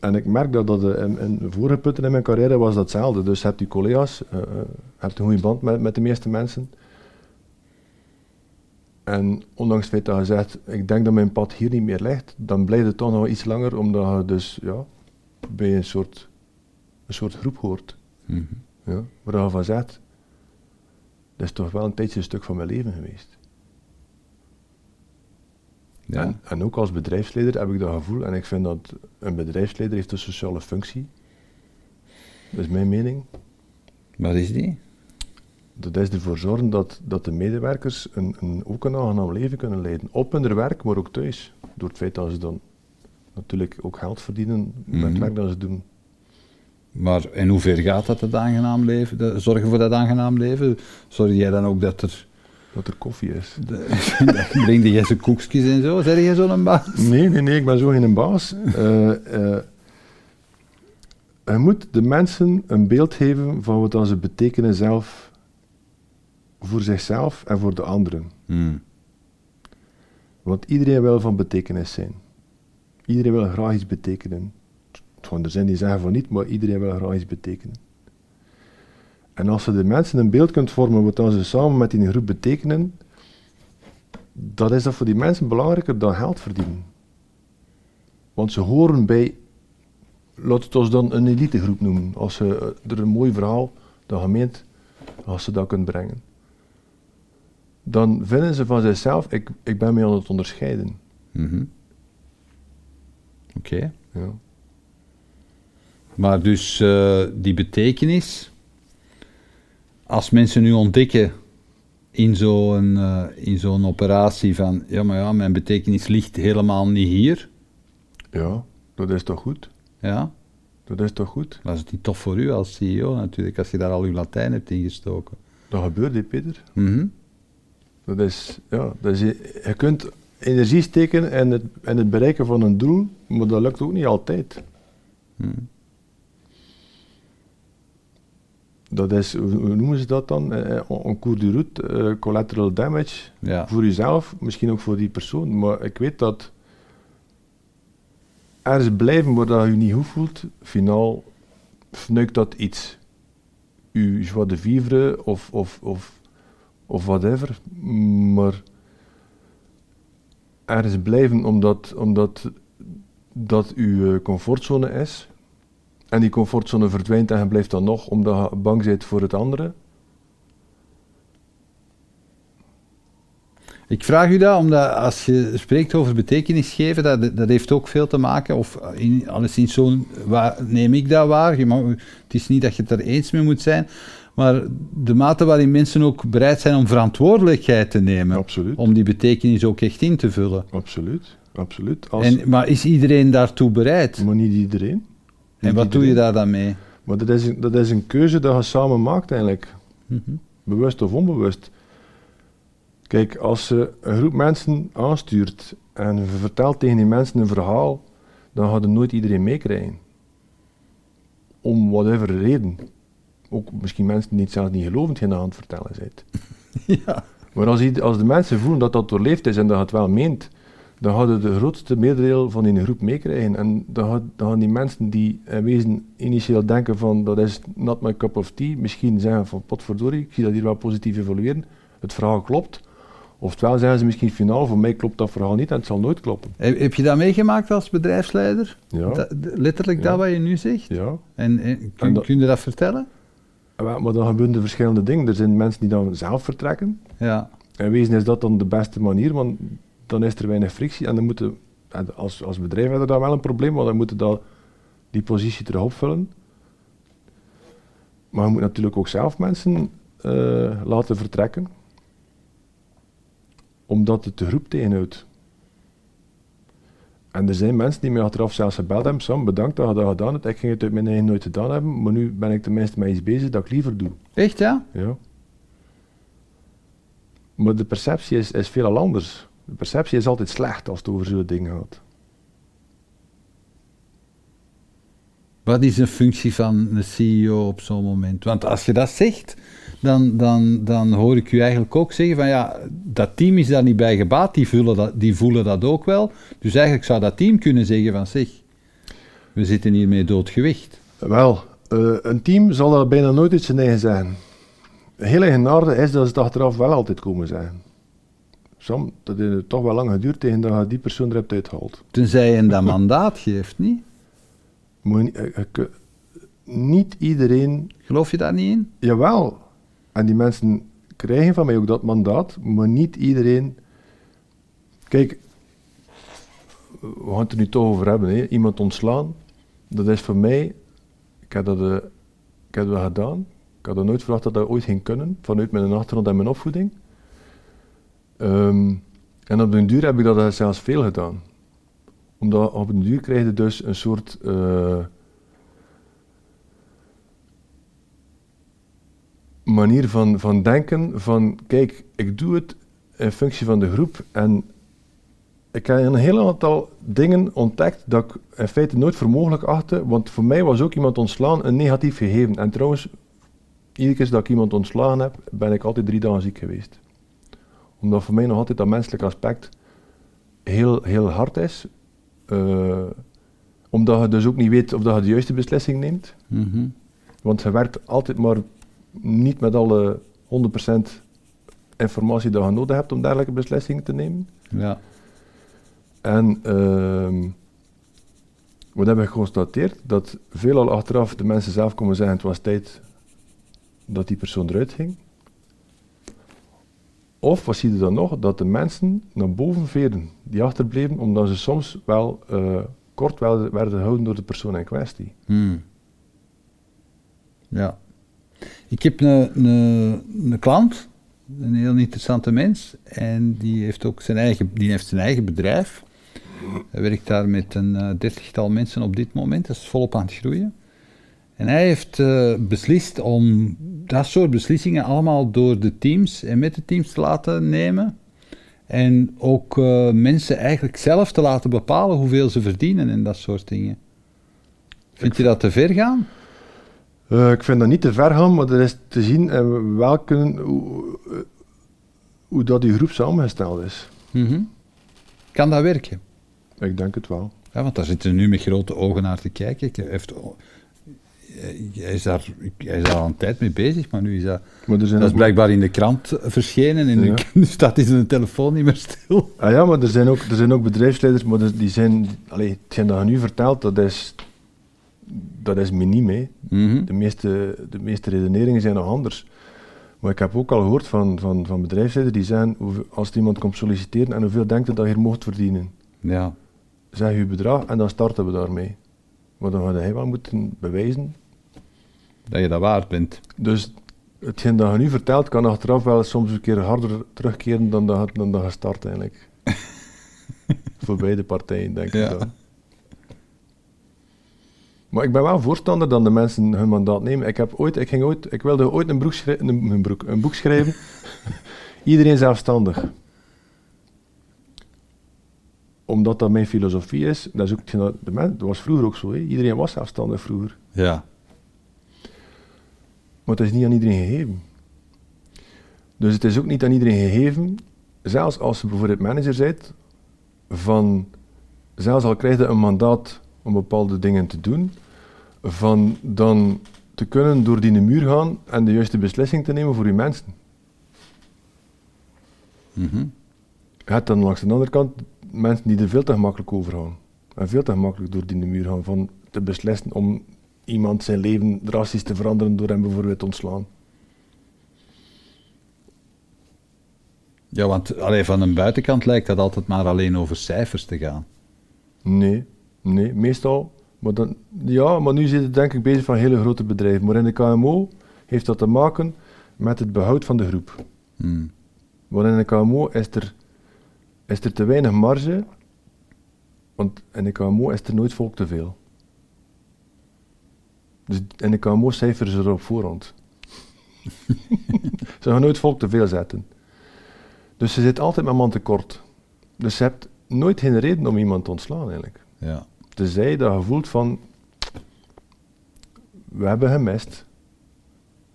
En ik merk dat dat in, in vorige punten in mijn carrière was dat hetzelfde. Dus je hebt je collega's, je hebt een goede band met, met de meeste mensen. En ondanks het feit dat je zegt, ik denk dat mijn pad hier niet meer ligt, dan blijft het toch nog iets langer, omdat je dus ja, bij een soort, een soort groep hoort. Mhm. Ja, waar je van zegt, dat is toch wel een tijdje een stuk van mijn leven geweest. Ja. En, en ook als bedrijfsleider heb ik dat gevoel, en ik vind dat een bedrijfsleider heeft een sociale functie. Dat is mijn mening. Wat is die? Dat is ervoor zorgen dat, dat de medewerkers een, een, ook een aangenaam leven kunnen leiden. Op hun werk, maar ook thuis. Door het feit dat ze dan natuurlijk ook geld verdienen met Mhm. het werk dat ze doen. Maar in hoeverre gaat dat, het aangenaam leven? De, zorgen voor dat aangenaam leven? Zorg jij dan ook dat er... Dat er koffie is. Breng jij ze koekjes en zo? Zeg jij zo'n baas? Nee, nee, nee, ik ben zo geen baas. Je moet de mensen een beeld geven van wat ze betekenen zelf voor zichzelf en voor de anderen. Hmm. Want iedereen wil van betekenis zijn. Iedereen wil graag iets betekenen. Gewoon, er zijn die zeggen van niet, maar iedereen wil graag iets betekenen. En als je de mensen een beeld kunt vormen wat dan ze samen met die groep betekenen, dat is dat voor die mensen belangrijker dan geld verdienen. Want ze horen bij, laat het ons dan een elitegroep noemen, als ze er een mooi verhaal, de gemeente, als ze dat kunnen brengen. Dan vinden ze van zichzelf, ik, ik ben mee aan het onderscheiden. Mhm. Oké. Ja. Maar dus eh, die betekenis, als mensen nu ontdekken in zo'n eh, in zo'n operatie van, ja maar ja, mijn betekenis ligt helemaal niet hier, ja, dat is toch goed? ja, Dat is toch goed? dat is het niet tof voor u als CEO natuurlijk, als je daar al uw Latijn hebt ingestoken. Dat gebeurt, hè, Peter. Mhm. Dat is, ja, dat is, je kunt energie steken in het, in het bereiken van een doel, maar dat lukt ook niet altijd. Mhm. Dat is, hoe, hoe noemen ze dat dan? Eh, eh, En cours de route, eh, collateral damage. Ja. Voor jezelf, misschien ook voor die persoon. Maar ik weet dat ergens blijven waar dat je niet goed voelt, finaal fnuikt dat iets. Je joie de vivre of, of, of, of whatever. Maar ergens blijven omdat, omdat dat uw comfortzone is. En die comfortzone verdwijnt en je blijft dan nog omdat je bang bent voor het andere. Ik vraag u dat omdat als je spreekt over betekenis geven, dat, dat heeft ook veel te maken, of in, alleszins zo neem ik dat waar. Je mag, het is niet dat je het er eens mee moet zijn, maar de mate waarin mensen ook bereid zijn om verantwoordelijkheid te nemen, Absoluut. om die betekenis ook echt in te vullen. Absoluut. Absoluut. Als, En, maar is iedereen daartoe bereid? Maar niet iedereen. En wat doe je daar dan mee? Maar dat is, een- dat is een keuze dat je samen maakt eigenlijk. Mhm. Bewust of onbewust. Kijk, als je een groep mensen aanstuurt en je vertelt tegen die mensen een verhaal, dan gaat er nooit iedereen meekrijgen. Om whatever reden. Ook misschien mensen die het zelfs niet gelovend geen aan het vertellen zijn. ja. Maar als, als de mensen voelen dat dat doorleefd is en dat je het wel meent, dan gaan de grootste meerderdeel van die groep meekrijgen. En dan, gaat- dan gaan die mensen die in wezen initieel denken van dat is not my cup of tea, misschien zeggen van potverdorie, ik zie dat hier wel positief evolueren, het verhaal klopt. Oftewel zeggen ze misschien finaal, voor mij klopt dat verhaal niet en het zal nooit kloppen. Heb, heb je dat meegemaakt als bedrijfsleider? Ja, Dat- letterlijk Ja. dat wat je nu zegt? ja. En, en kun, En dat- kun je dat vertellen? En wel, Maar dan gebeuren er verschillende dingen. Er zijn mensen die dan zelf vertrekken. Ja. In wezen is dat dan de beste manier, want dan is er weinig frictie. En dan moeten, en als, als bedrijf hebben we daar wel een probleem, want dan moeten dat, die positie terug opvullen. Maar je moet natuurlijk ook zelf mensen eh, laten vertrekken, omdat het de groep tegenhoudt. En er zijn mensen die mij achteraf zelfs gebeld hebben, Sam, bedankt dat je dat gedaan hebt. Ik ging het uit mijn eigen nooit gedaan hebben, maar nu ben ik tenminste met iets bezig dat ik liever doe. Echt ja? Ja. Maar de perceptie is, is veel anders. De perceptie is altijd slecht als het over zo'n dingen gaat. Wat is een functie van een CEO op zo'n moment? Want als je dat zegt, dan, dan, dan hoor ik u eigenlijk ook zeggen van ja, dat team is daar niet bij gebaat, die voelen dat, die voelen dat ook wel. Dus eigenlijk zou dat team kunnen zeggen van zeg, we zitten hiermee doodgewicht. Wel, eh, een team zal dat bijna nooit uit zijn eigen zijn. Heel eigenaardig is dat ze het achteraf wel altijd komen zeggen. Sam, dat heeft toch wel lang geduurd tegen dat je die persoon er hebt uitgehaald. Tenzij je dat mandaat geeft, niet? Moet niet, eh, eh, niet iedereen Geloof je daar niet in? Jawel. En die mensen krijgen van mij ook dat mandaat, maar niet iedereen. Kijk, we gaan het er nu toch over hebben. Hè. Iemand ontslaan, dat is voor mij. Ik heb dat, eh, ik heb dat gedaan. Ik had er nooit verwacht dat dat ooit ging kunnen, vanuit mijn achtergrond en mijn opvoeding. Ehm, en op den duur heb ik dat zelfs veel gedaan. Omdat op den duur krijg je dus een soort. eh, manier van, van denken van, kijk, ik doe het in functie van de groep en ik heb een heel aantal dingen ontdekt dat ik in feite nooit voor mogelijk achtte, want voor mij was ook iemand ontslaan een negatief gegeven. En trouwens, iedere keer dat ik iemand ontslagen heb, ben ik altijd drie dagen ziek geweest. Omdat voor mij nog altijd dat menselijk aspect heel, heel hard is. Eh, omdat je dus ook niet weet of dat je de juiste beslissing neemt. Want je werkt altijd maar niet met alle 100% informatie dat je nodig hebt om dergelijke beslissingen te nemen. Ja. En ehm, wat hebben we geconstateerd? Dat veelal achteraf de mensen zelf komen zeggen: het was tijd dat die persoon eruit ging. Of wat zie je dan nog? Dat de mensen naar boven veren die achterbleven, omdat ze soms wel eh, kort wel werden gehouden door de persoon in kwestie. Hmm. Ja. Ik heb een, klant, een heel interessante mens, en die heeft ook zijn eigen, die heeft zijn eigen bedrijf. Hij werkt daar met een eh, dertigtal mensen op dit moment, dat is volop aan het groeien. En hij heeft eh, beslist om dat soort beslissingen allemaal door de teams en met de teams te laten nemen. En ook eh, mensen eigenlijk zelf te laten bepalen hoeveel ze verdienen en dat soort dingen. Vind je dat te ver gaan? Uh, ik vind dat niet te ver gaan, maar er is te zien in welke, hoe, hoe dat die groep samengesteld is. Mhm. Kan dat werken? Ik denk het wel. Ja, want daar zitten nu met grote ogen naar te kijken. Ik heeft, hij, is daar, hij is daar al een tijd mee bezig, maar nu is dat, Maar er zijn dat is blijkbaar in de krant verschenen en Ja. nu staat hij zijn telefoon niet meer stil. Ah ja, maar er zijn ook, er zijn ook bedrijfsleiders, maar die zijn, allee, hetgeen dat je nu vertelt, dat is, dat is miniem. hè. Mhm. De, meeste, de meeste redeneringen zijn nog anders. Maar ik heb ook al gehoord van, van, van bedrijfsleiders die zeggen, hoeveel- als iemand komt solliciteren en hoeveel denkt je dat je hier mocht verdienen? Ja, Zeg je bedrag en dan starten we daarmee. Maar dan ga hij wel moeten bewijzen. Dat je dat waard bent. Dus hetgeen dat je nu vertelt, kan achteraf wel soms een keer harder terugkeren dan dat, je- dan dat je start eigenlijk. Voor beide partijen, denk Ja. ik dan. Maar ik ben wel voorstander dat de mensen hun mandaat nemen. Ik, heb ooit, ik, ging ooit, ik wilde ooit een, broek een, een, broek, een boek schrijven. Iedereen zelfstandig. Omdat dat mijn filosofie is. Dat, is ook, dat, de men, dat was vroeger ook zo. Iedereen was zelfstandig vroeger. Ja. Maar het is niet aan iedereen gegeven. Dus het is ook niet aan iedereen gegeven, zelfs als je bijvoorbeeld manager bent, van, zelfs al krijg je een mandaat om bepaalde dingen te doen, van dan te kunnen door die muur gaan en de juiste beslissing te nemen voor je mensen. Mhm. Je hebt dan langs de andere kant mensen die er veel te gemakkelijk over gaan. En veel te gemakkelijk door die muur gaan van te beslissen om iemand zijn leven drastisch te veranderen door hem bijvoorbeeld te ontslaan. Ja, want allee, van een buitenkant lijkt dat altijd maar alleen over cijfers te gaan. Nee, nee, meestal. Maar dan, ja, maar nu zit het denk ik bezig van hele grote bedrijven. Maar in de KMO heeft dat te maken met het behoud van de groep. Hmm. Maar in de KMO is er, is er te weinig marge, want in de KMO is er nooit volk te veel. Dus in de KMO cijferen ze er op voorhand. ze gaan nooit volk te veel zetten. Dus ze zit altijd met man tekort. Dus je hebt nooit geen reden om iemand te ontslaan eigenlijk. Ja. Tenzij dat je voelt van, we hebben gemist.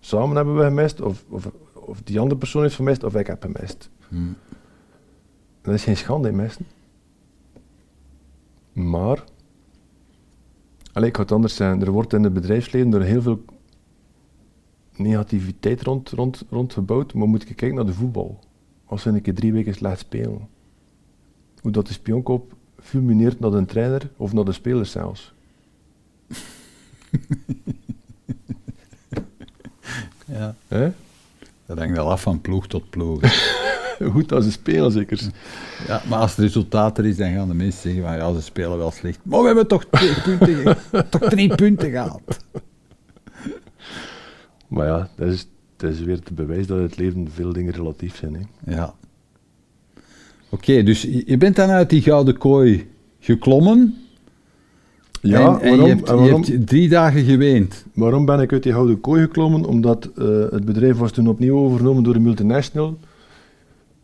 Samen hebben we gemist, of, of, of die andere persoon heeft gemist, of ik heb gemist. Hmm. Dat is geen schande in. Maar, allee, ik ga het anders zeggen, er wordt in het bedrijfsleven er heel veel negativiteit rond, rond, rond gebouwd, maar moet je kijken naar de voetbal. Als we een keer drie weken slecht spelen. Hoe dat de spionkop fulmineert naar de trainer of naar de spelers zelfs. ja. Hè? Dat hangt wel af van ploeg tot ploeg. Goed als ze spelen zeker. ja, maar als het resultaat er is, dan gaan de mensen zeggen van ja, ze spelen wel slecht. Maar we hebben toch twee punten, toch drie punten gehaald. Maar ja, dat is, dat is weer te bewijs dat het leven veel dingen relatief zijn. Hè. Ja. Oké, dus je je bent dan uit die gouden kooi geklommen. Ja, en, en waarom, je, hebt, en je waarom, hebt drie dagen geweend. waarom ben ik uit die gouden kooi geklommen? Omdat eh, het bedrijf was toen opnieuw overgenomen door een multinational.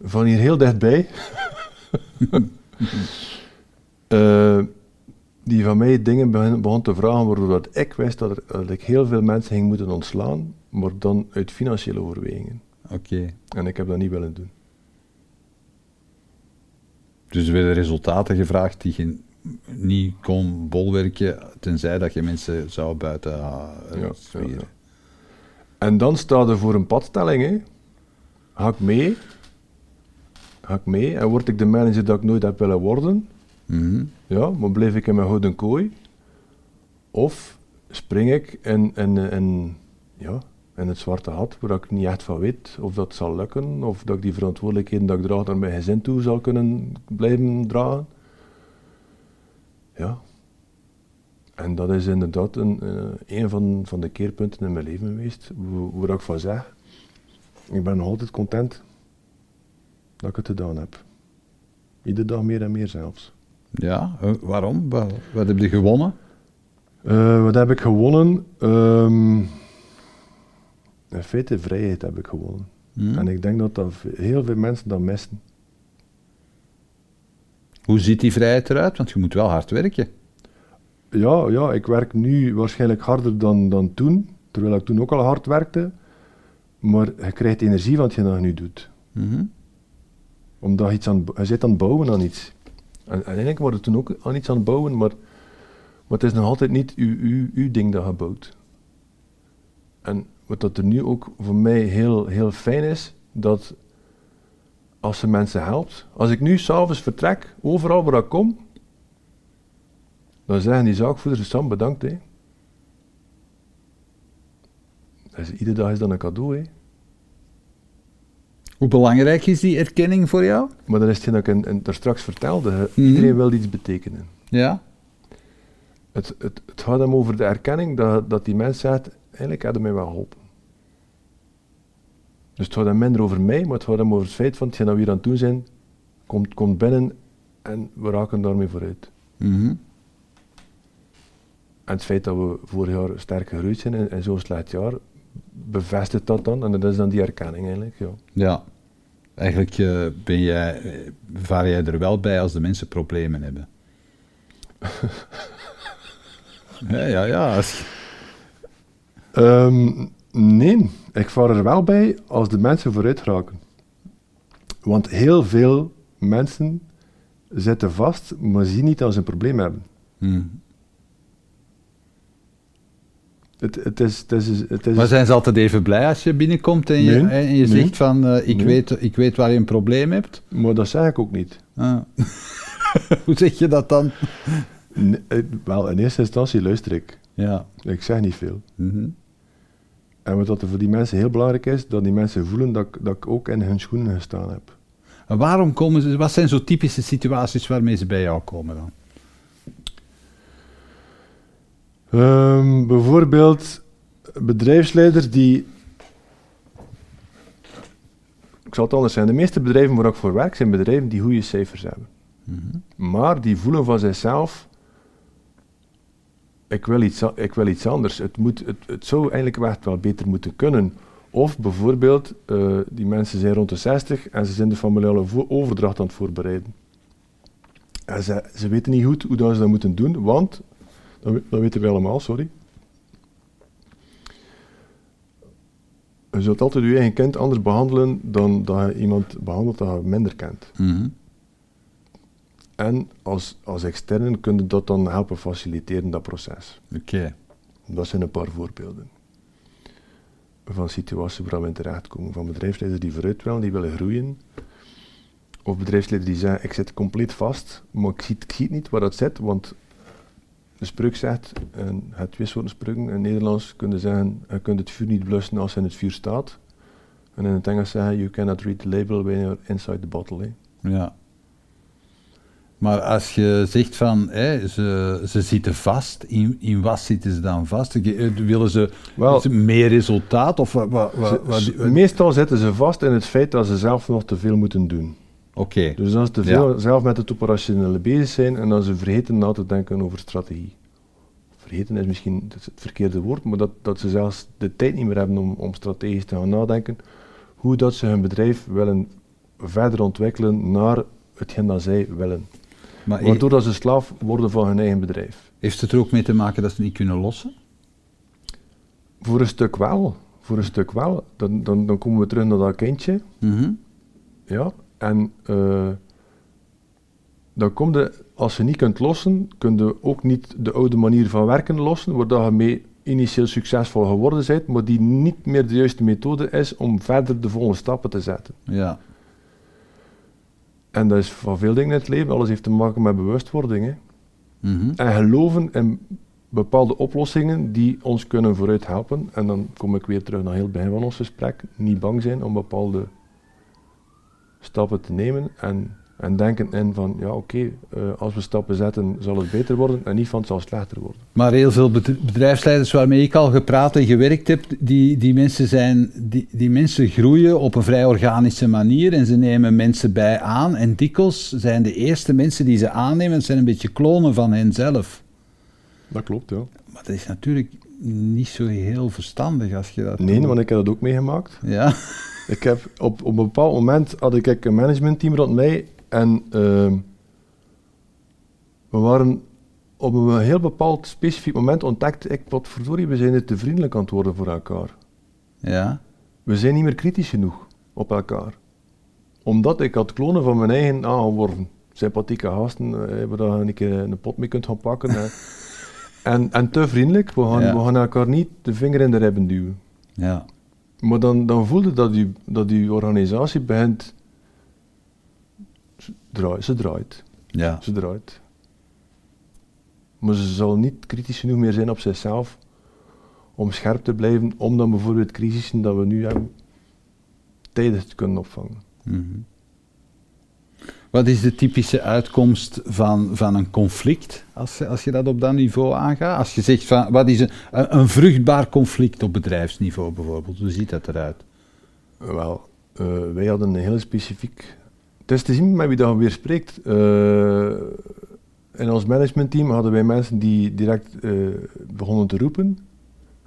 Van hier heel dichtbij. Eh, die van mij dingen begon, begon te vragen waardoor dat ik wist dat, er, dat ik heel veel mensen ging moeten ontslaan, maar dan uit financiële overwegingen. Oké. En ik heb dat niet willen doen. Dus er werden resultaten gevraagd die je niet kon bolwerken, tenzij dat je mensen zou buiten uh, Ja, zweren. ja, ja. En dan staat er voor een padstelling, hè. ga ik mee? Ga ik mee? En word ik de manager dat ik nooit heb willen worden? Mhm. Ja, maar blijf ik in mijn gouden kooi? Of spring ik in, in, in, ja, in het zwarte gat, waar ik niet echt van weet of dat zal lukken, of dat ik die verantwoordelijkheden dat ik draag naar mijn gezin toe zal kunnen blijven dragen? Ja. En dat is inderdaad een, eh, een van, van de keerpunten in mijn leven geweest, waar ik van zeg, ik ben nog altijd content dat ik het gedaan heb. Iedere dag meer en meer zelfs. Ja, eh, waarom? Wat, wat heb je gewonnen? Eh, wat heb ik gewonnen? Ehm, in feite vrijheid heb ik gewonnen. Mhm. En ik denk dat, dat heel veel mensen dat missen. Hoe ziet die vrijheid eruit? Want je moet wel hard werken. Ja, ja, ik werk nu waarschijnlijk harder dan, dan toen, terwijl ik toen ook al hard werkte. Maar je krijgt energie van wat je nog nu doet. Mhm. Omdat je, iets aan, je zit aan het bouwen aan iets. En, en wordt het toen ook aan iets aan het bouwen, maar, maar het is nog altijd niet uw, uw, uw ding dat je bouwt. En wat dat er nu ook voor mij heel, heel fijn is, dat als ze mensen helpt, als ik nu s'avonds vertrek, overal waar ik kom, dan zeggen die zaakvoerders, Sam bedankt hè. Dus iedere dag is dan een cadeau hè. Hoe belangrijk is die erkenning voor jou? Maar dat is hetgeen dat ik in, in, daar straks vertelde. Mhm. Iedereen wil iets betekenen. Ja. Het, het, het gaat hem over de erkenning dat, dat die mens zegt, eigenlijk had hij mij wel geholpen. Dus het gaat hem minder over mij, maar het gaat hem over het feit van hetgeen dat we hier aan het doen zijn, komt, komt binnen en we raken daarmee vooruit. Mhm. En het feit dat we vorig jaar sterk gegroeid zijn in zo'n slecht jaar, bevestigt dat dan. En dat is dan die erkenning eigenlijk, ja. Ja. Eigenlijk eh, ben jij, eh, vaar jij er wel bij als de mensen problemen hebben. ja, ja, ja. Ehm, nee, ik vaar er wel bij als de mensen vooruit raken. Want heel veel mensen zitten vast, maar zien niet dat ze een probleem hebben. Mhm. Het, het is, het is, het is Maar zijn ze altijd even blij als je binnenkomt en je, Nee, en je nee. zegt van eh, ik, Nee. weet, ik weet waar je een probleem hebt? maar dat zeg ik ook niet. Ah. Hoe zeg je dat dan? Eh, wel, in eerste instantie luister ik. Ja. Ik zeg niet veel. Mhm. En wat dat er voor die mensen heel belangrijk is, dat die mensen voelen dat, ik- dat ik ook in hun schoenen gestaan heb. En waarom komen ze, wat zijn zo typische situaties waarmee ze bij jou komen dan? Ehm, bijvoorbeeld bedrijfsleiders die. Ik zal het anders zijn. De meeste bedrijven waar ik voor werk zijn bedrijven die goede cijfers hebben. Mhm. Maar die voelen van zichzelf. Ik wil iets, ik wil iets anders. Het, moet, het, het zou eigenlijk wel beter moeten kunnen. Of bijvoorbeeld, eh, die mensen zijn rond de 60 en ze zijn de familiale overdracht aan het voorbereiden. En ze, ze weten niet goed hoe dat ze dat moeten doen, want, dat, we- dat weten we allemaal, sorry. Je zult altijd je eigen kind anders behandelen dan dat je iemand behandelt dat je minder kent. Mhm. En als, als externe kun je dat dan helpen faciliteren, dat proces. Oké. Dat zijn een paar voorbeelden. Van situaties waar we in terechtkomen. Van bedrijfsleiders die vooruit willen, die willen groeien. Of bedrijfsleiders die zeggen, ik zit compleet vast, maar ik zie, ik zie het niet waar dat zit, want de spreuk zegt, en het twee soorten spreuken, in Nederlands kun je zeggen, je kunt het vuur niet blussen als in het vuur staat. En in het Engels zeggen, you cannot read the label when you're inside the bottle. Ja. Maar als je zegt van ze, ze zitten vast, in, in wat zitten ze dan vast? Eh, Willen ze, Wel- meer resultaat? Of wat, wat, Ze- meestal zitten ze vast in het feit dat ze zelf nog te veel moeten doen. Oké, Dus als ze te veel zelf met het operationele bezig zijn en dan ze vergeten na te denken over strategie. Vergeten is misschien het verkeerde woord, maar dat, dat ze zelfs de tijd niet meer hebben om, om strategisch te gaan nadenken hoe dat ze hun bedrijf willen verder ontwikkelen naar hetgeen dat zij willen. Maar Waardoor dat ze slaaf worden van hun eigen bedrijf. heeft het er ook mee te maken dat ze niet kunnen lossen? Voor een stuk wel. Voor een stuk wel. Dan, dan, dan komen we terug naar dat kindje. Mhm. Ja, en eh, dan kom je, als je niet kunt lossen, kun je ook niet de oude manier van werken lossen, waar dat je mee initieel succesvol geworden bent, maar die niet meer de juiste methode is om verder de volgende stappen te zetten. Ja. En dat is van veel dingen in het leven. Alles heeft te maken met bewustwording. Hè. Mhm. En geloven in bepaalde oplossingen die ons kunnen vooruit helpen. En dan kom ik weer terug naar heel het begin van ons gesprek. Niet bang zijn om bepaalde stappen te nemen. En, en denken in van, ja oké, eh, als we stappen zetten zal het beter worden. En niet van het zal slechter worden. Maar heel veel bedr- bedrijfsleiders waarmee ik al gepraat en gewerkt heb, die, die, mensen zijn, die, die mensen groeien op een vrij organische manier en ze nemen mensen bij aan. En dikwijls zijn de eerste mensen die ze aannemen, zijn een beetje klonen van henzelf. Dat klopt, ja. Maar dat is natuurlijk niet zo heel verstandig als je dat Nee, doet. want ik heb dat ook meegemaakt. Ja, Ik heb op, op een bepaald moment had ik een managementteam rond mij en ehm, we waren op een heel bepaald specifiek moment ontdekte ik, wat verdorie, we zijn er te vriendelijk aan het worden voor elkaar. ja, We zijn niet meer kritisch genoeg op elkaar. Omdat ik had klonen van mijn eigen aangeworven. Sympathieke gasten, eh, waar je een keer een pot mee kunt gaan pakken. en, en te vriendelijk, we gaan, Ja. we gaan elkaar niet de vinger in de ribben duwen. ja, Maar dan, dan voelde dat je, dat je organisatie begint. Ze draait, ze draait, ja. ze draait. Maar ze zal niet kritisch genoeg meer zijn op zichzelf om scherp te blijven, om dan bijvoorbeeld crisissen dat we nu hebben, tijdig te kunnen opvangen. Mhm. Wat is de typische uitkomst van, van een conflict, als, je- als je dat op dat niveau aangaat? Als je zegt, van, wat is een, een, een vruchtbaar conflict op bedrijfsniveau bijvoorbeeld, hoe ziet dat eruit? Wel, eh, wij hadden een heel specifiek. Het is te zien met wie dat weer spreekt. Eh, in ons managementteam hadden wij mensen die direct eh, begonnen te roepen.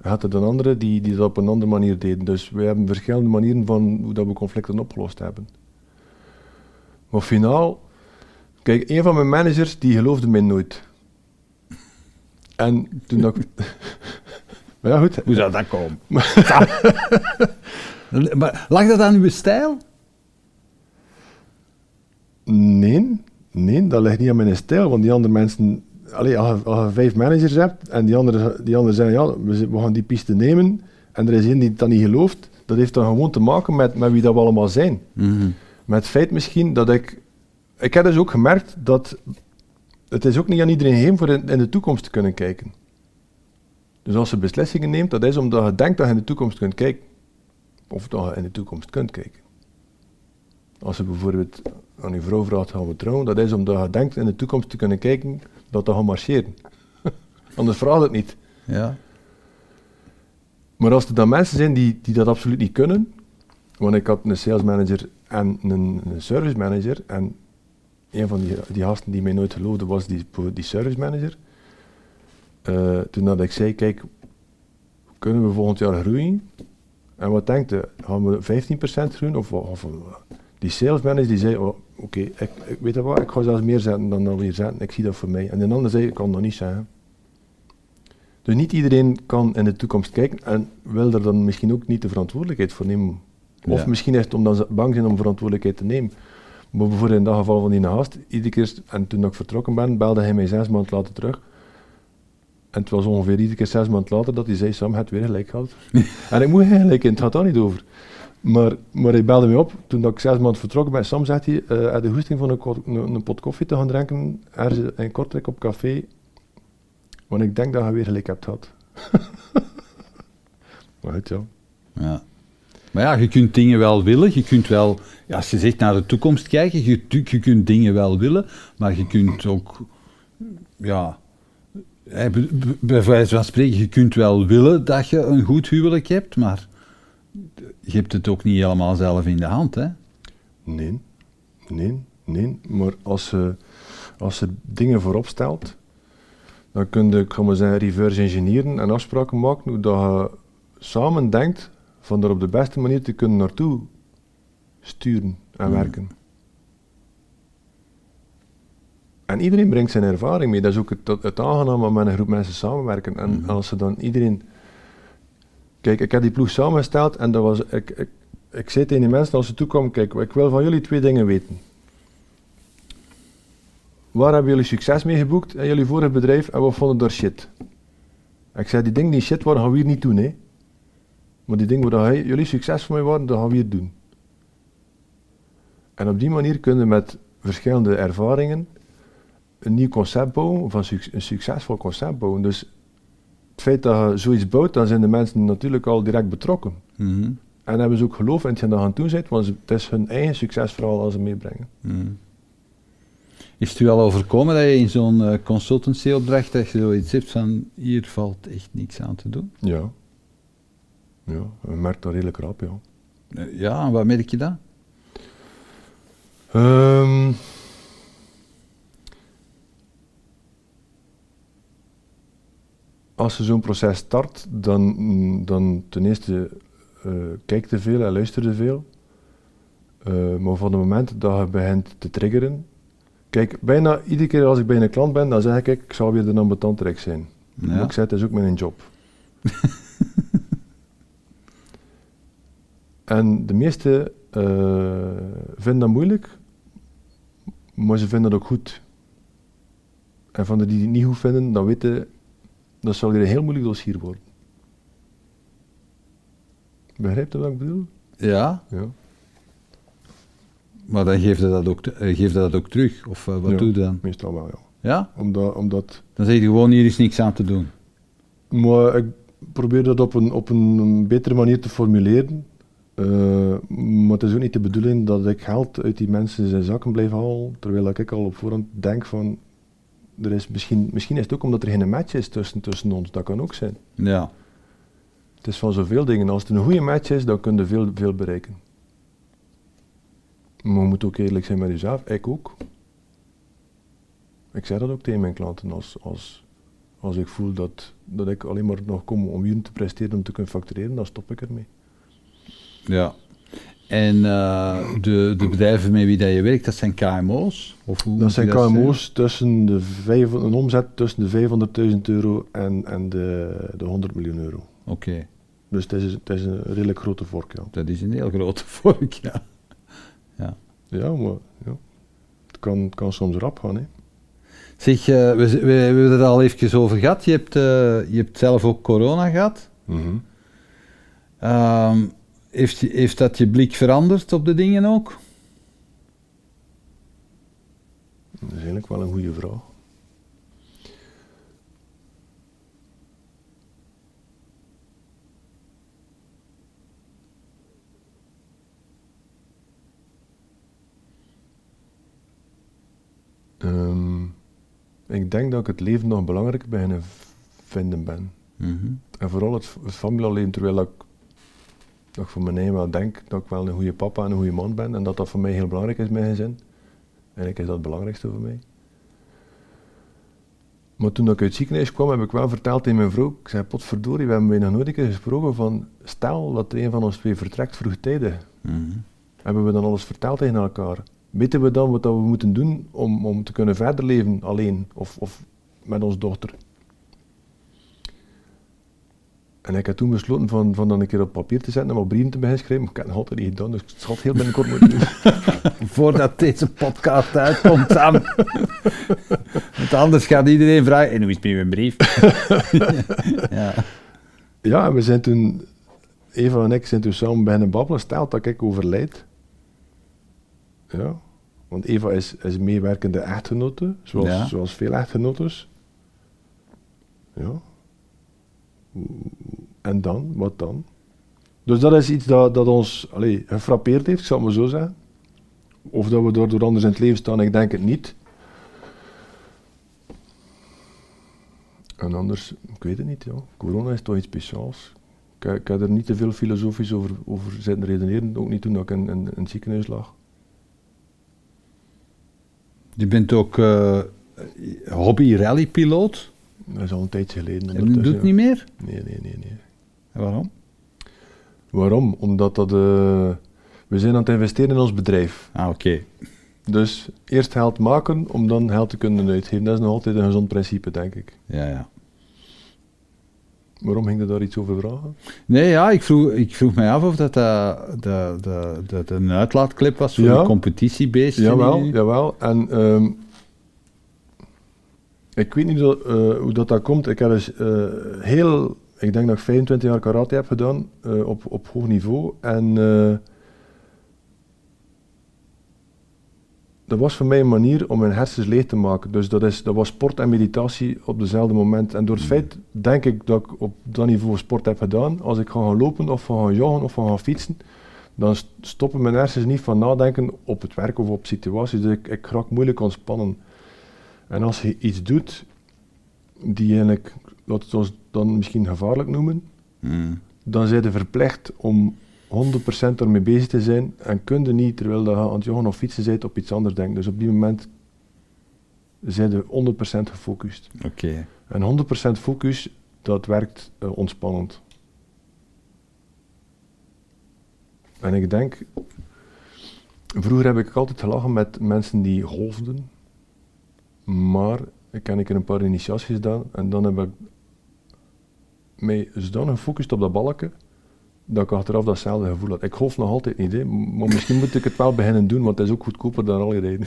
En hadden dan anderen die, die dat op een andere manier deden. Dus we hebben verschillende manieren van hoe dat we conflicten opgelost hebben. Maar finaal, kijk, een van mijn managers die geloofde mij nooit. En toen dat ik. maar ja, goed. Hoe zou dat komen? maar lag dat aan uw stijl? Nee, nee, dat ligt niet aan mijn stijl, want die andere mensen... Allee, als, je, als je vijf managers hebt en die anderen die andere zeggen, ja, we, gaan die piste nemen, en er is één die dat niet gelooft, dat heeft dan gewoon te maken met, met wie dat we allemaal zijn. Met het feit misschien dat ik... Ik heb dus ook gemerkt dat het is ook niet aan iedereen gegeven voor in, in de toekomst te kunnen kijken. Dus als je beslissingen neemt, dat is omdat je denkt dat je in de toekomst kunt kijken. Of dat je in de toekomst kunt kijken. Als je bijvoorbeeld aan je vrouw vraagt, gaan we trouwen, dat is omdat je denkt in de toekomst te kunnen kijken dat dat gaat marcheren. Anders vraagt het niet. Ja. Maar als er dan mensen zijn die, die dat absoluut niet kunnen, want ik had een sales manager en een, een service manager, en een van die, die gasten die mij nooit geloofde was die, die service manager. Eh, toen dat ik zei, kijk, kunnen we volgend jaar groeien? En wat denkt u, gaan we 15% groeien? Of, of? Die sales manager die zei, oh, oké, ik, ik weet je wat, ik ga zelfs meer zetten dan dat we hier zetten, ik zie dat voor mij. En de ander zei, ik kan dat niet zeggen. Dus niet iedereen kan in de toekomst kijken en wil er dan misschien ook niet de verantwoordelijkheid voor nemen. Of Ja. misschien is het omdat ze bang zijn om verantwoordelijkheid te nemen. Maar bijvoorbeeld in dat geval van die gast, iedere keer, en toen ik vertrokken ben, belde hij mij zes maanden later terug. En het was ongeveer iedere keer zes maanden later dat hij zei, Sam, het weer gelijk gehad. en ik moet gelijk in, het gaat daar niet over. Maar, maar hij belde mij op, toen dat ik zes maanden vertrokken ben, Sam zegt hij, uh, uit de hoesting van een, een, pot koffie te gaan drinken, ergens in Kortrijk op café, want ik denk dat je weer gelijk hebt gehad. maar goed, ja. Ja. Maar ja, je kunt dingen wel willen, je kunt wel, als je zegt naar de toekomst kijken, je, je kunt dingen wel willen, maar je kunt ook, ja, eh, bij wijze van spreken, je kunt wel willen dat je een goed huwelijk hebt, maar je hebt het ook niet helemaal zelf in de hand, hè? Nee, nee, nee. Maar als ze, als ze dingen voorop stelt, dan kun je, ik ga maar zeggen, reverse engineeren en afspraken maken hoe dat je samen denkt van er op de beste manier te kunnen naartoe sturen en Mhm. werken. En iedereen brengt zijn ervaring mee. Dat is ook het, het aangename om met een groep mensen samenwerken. En Mhm. als ze dan iedereen... Kijk, ik heb die ploeg samengesteld en dat was... Ik, ik, ik zei tegen die mensen als ze toekomen, kijk, ik wil van jullie twee dingen weten. Waar hebben jullie succes mee geboekt in jullie vorige bedrijf en wat vonden daar shit? Ik zei, die dingen die shit waren, gaan we hier niet doen, hè. Maar die dingen waar jullie succesvol mee waren, dat gaan we hier doen. En op die manier kunnen we met verschillende ervaringen een nieuw concept bouwen, of een, een succesvol concept bouwen. Dus het feit dat je zoiets bouwt, dan zijn de mensen natuurlijk al direct betrokken. Mhm. En hebben ze ook geloof in hetgeen dat je aan het doen bent, want het is hun eigen succesverhaal als ze meebrengen. Mhm. Is het u al overkomen dat je in zo'n eh, consultancyopdracht dat je zoiets hebt van hier valt echt niks aan te doen? Ja. Ja, je merkt dat redelijk rap, ja. Eh, Ja, en wat merk je dan? Ehm, als je zo'n proces start, dan, dan ten eerste eh kijk te veel en luister te veel. Eh, maar van het moment dat je begint te triggeren. Kijk, bijna iedere keer als ik bij een klant ben, dan zeg ik, ik zal weer de ambetantrek zijn. Ja. Maar Ik zeg, het is ook mijn job. en de meesten eh, vinden dat moeilijk, maar ze vinden dat ook goed. En van de die het niet goed vinden, dan weten dat zal weer een heel moeilijk dossier worden. Begrijpt je wat ik bedoel? Ja, Ja. maar dan geeft je dat ook, eh, geeft dat ook terug. Of eh, wat Ja. doe je dan? Meestal wel, ja. Ja? Omdat, omdat Dan zeg je gewoon hier is niks aan te doen. Maar ik probeer dat op een, op een betere manier te formuleren. Eh, maar het is ook niet de bedoeling dat ik geld uit die mensen zijn zakken blijf halen, terwijl ik al op voorhand denk van, er is misschien, misschien is het ook omdat er geen match is tussen, tussen ons, dat kan ook zijn. Ja. Het is van zoveel dingen. Als het een goede match is, dan kun je veel, veel bereiken. Maar je moet ook eerlijk zijn met jezelf, ik ook. Ik zeg dat ook tegen mijn klanten, als, als, als ik voel dat, dat ik alleen maar nog kom om uren te presteren om te kunnen factureren, dan stop ik ermee. ja. En eh, de, de bedrijven met wie dat je werkt, dat zijn KMO's? Of hoe Dat zijn? KMO's tussen de vijf, een omzet tussen de 500.000 euro en, en de, de 100 miljoen euro. Oké, Dus het is, het is een redelijk grote vork, ja. dat is een heel grote vork, ja. Ja, maar ja. Het, kan, soms rap gaan, hè. Zeg, eh, we, we, we hebben het al even over gehad. Je hebt, eh, je hebt zelf ook corona gehad. Mhm. Ehm, heeft, heeft dat je blik veranderd op de dingen ook? Dat is eigenlijk wel een goede vraag. Ehm, ik denk dat ik het leven nog belangrijker beginnen vinden ben. Mhm. En vooral het, het familieleven, terwijl ik nog voor mijn wel denk dat ik wel een goede papa en een goede man ben en dat dat voor mij heel belangrijk is, mijn gezin. Eigenlijk is dat het belangrijkste voor mij. Maar toen ik uit het ziekenhuis kwam, heb ik wel verteld tegen mijn vrouw, ik zei, potverdorie, we hebben bijna nooit een keer gesproken van, stel dat er een van ons twee vertrekt vroegtijdig, Mhm. hebben we dan alles verteld tegen elkaar? Weten we dan wat dat we moeten doen om, om te kunnen verder leven alleen of, of met onze dochter? En ik heb toen besloten van, van dan een keer op papier te zetten en wat brieven te beginnen schrijven. Maar ik heb het nog altijd niet gedaan, dus ik zal het heel binnenkort moeten doen. Voordat deze podcast uitkomt, Sam. Want anders gaat iedereen vragen, en hoe is het met uw brief? ja. Ja, we zijn toen, Eva en ik zijn toen samen beginnen babbelen. Stelt dat ik overlijd. Ja, want Eva is, is meewerkende echtgenote, zoals, Ja. zoals veel echtgenotes. Ja. En dan? Wat dan? Dus dat is iets dat, dat ons allee, gefrappeerd heeft, ik zal het maar zo zeggen. Of dat we daardoor anders in het leven staan, ik denk het niet. En anders, ik weet het niet, ja. Corona is toch iets speciaals. Ik, ik heb er niet te veel filosofisch over, over zitten redeneren, ook niet toen ik in, in, in het ziekenhuis lag. Je bent ook eh, hobby-rallypiloot. Dat is al een tijdje geleden. En dat doet ja. niet meer? Nee, nee, nee, nee. En waarom? Waarom? Omdat dat... eh, we zijn aan het investeren in ons bedrijf. Ah, oké. Dus eerst geld maken om dan geld te kunnen uitgeven. Dat is nog altijd een gezond principe, denk ik. Ja, ja. Waarom ging je daar iets over vragen? Nee, ja, ik vroeg, ik vroeg mij af of dat, dat, dat, dat, dat een uitlaatklep was voor Ja. een competitiebeestje. Jawel, die- jawel. En ehm, Ik weet niet eh, hoe dat, dat komt. Ik heb dus eh, heel, ik denk dat ik 25 jaar karate heb gedaan eh, op, op hoog niveau. En eh, dat was voor mij een manier om mijn hersens leeg te maken. Dus dat, is, dat was sport en meditatie op dezelfde moment. En door het feit, denk ik, dat ik op dat niveau sport heb gedaan, als ik ga gaan lopen of ga gaan joggen of ga gaan fietsen, dan st- stoppen mijn hersens niet van nadenken op het werk of op situaties. Dus ik, ik raak moeilijk ontspannen. En als je iets doet die eigenlijk, laten we het ons dan misschien gevaarlijk noemen, Mm. dan zijn je verplicht om 100% ermee bezig te zijn en kun je niet, terwijl je aan het joggen of fietsen bent, op iets anders denken. Dus op die moment zijn je 100% gefocust. Oké. En 100% focus, dat werkt eh, ontspannend. En ik denk, vroeger heb ik altijd gelachen met mensen die golfden, maar ik heb een keer een paar initiaties gedaan en dan heb ik mij zodanig gefocust op dat balken, dat ik achteraf datzelfde gevoel had. Ik golf nog altijd niet, hè, maar misschien moet ik het wel beginnen doen, want het is ook goedkoper dan al rijden.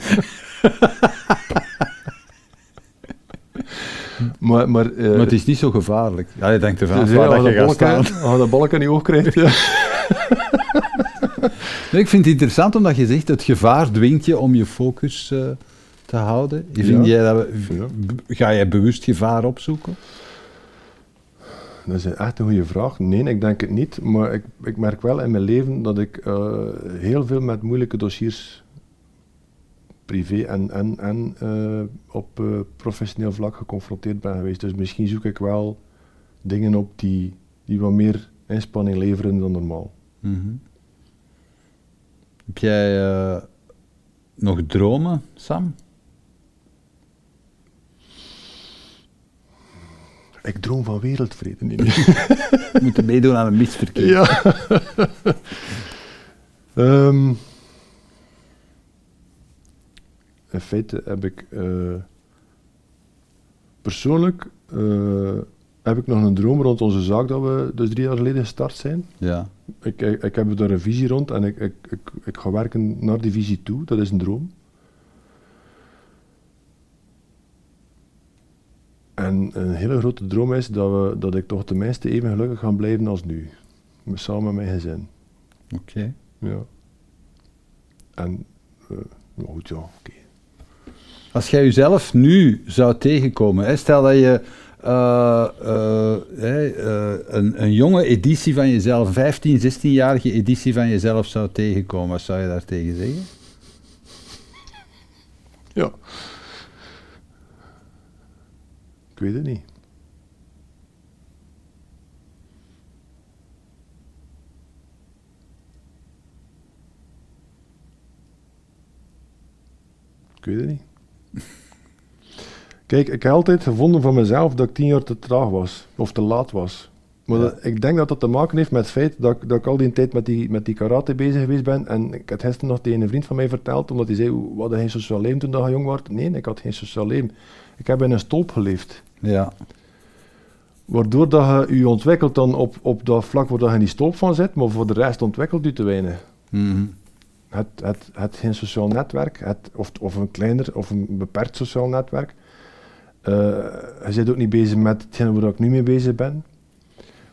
maar, maar, eh, Maar het is niet zo gevaarlijk. Ja, je denkt ervan dus ja, dat je dat gaat balken, staan. als dat balken niet hoog krijgt, ja. Nee, ik vind het interessant omdat je zegt, het gevaar dwingt je om je focus eh, te houden. Ja. Vind jij dat, Ja. Ga jij bewust gevaar opzoeken? Dat is echt een goede vraag. Nee, ik denk het niet. Maar ik, ik merk wel in mijn leven dat ik eh, heel veel met moeilijke dossiers, privé en, en, en eh, op eh, professioneel vlak geconfronteerd ben geweest. Dus misschien zoek ik wel dingen op die, die wat meer inspanning leveren dan normaal. Mhm. Heb jij nog dromen, Sam? Ik droom van wereldvrede. Nee, nee. We moeten meedoen aan een misverkeer. Ja. Ehm, in feite heb ik eh, persoonlijk eh, heb ik nog een droom rond onze zaak dat we dus drie jaar geleden gestart zijn. Ja. Ik, ik, ik heb daar een visie rond en ik, ik, ik, ik ga werken naar die visie toe. Dat is een droom. En een hele grote droom is dat, we, dat ik toch tenminste even gelukkig ga blijven als nu. Samen met mijn gezin. Oké. Ja. En, eh nou goed, ja, oké. Als jij jezelf nu zou tegenkomen, hè, stel dat je eh, eh, hè, een, een jonge editie van jezelf, een 15, 16-jarige editie van jezelf zou tegenkomen, wat zou je daar tegen zeggen? Ja. Ik weet het niet. Ik weet het niet. Kijk, ik heb altijd gevonden van mezelf dat ik tien jaar te traag was. Of te laat was. Maar Ja. dat- ik denk dat dat te maken heeft met het feit dat, ik- dat ik al die tijd met die, met die karate bezig geweest ben. En ik had gisteren nog tegen een vriend van mij verteld, omdat hij zei, "Hoe- wat had geen sociaal leven toen dat je jong was? Nee, ik had geen sociaal leven. Ik heb in een stolp geleefd. Ja. Waardoor dat je je ontwikkelt dan op, op dat vlak waar dat je in die stolp van zit, maar voor de rest ontwikkelt je te weinig. Mhm. Het, het, het geen sociaal netwerk, het, of, of een kleiner of een beperkt sociaal netwerk. Eh, je zit ook niet bezig met hetgene waar ik nu mee bezig ben.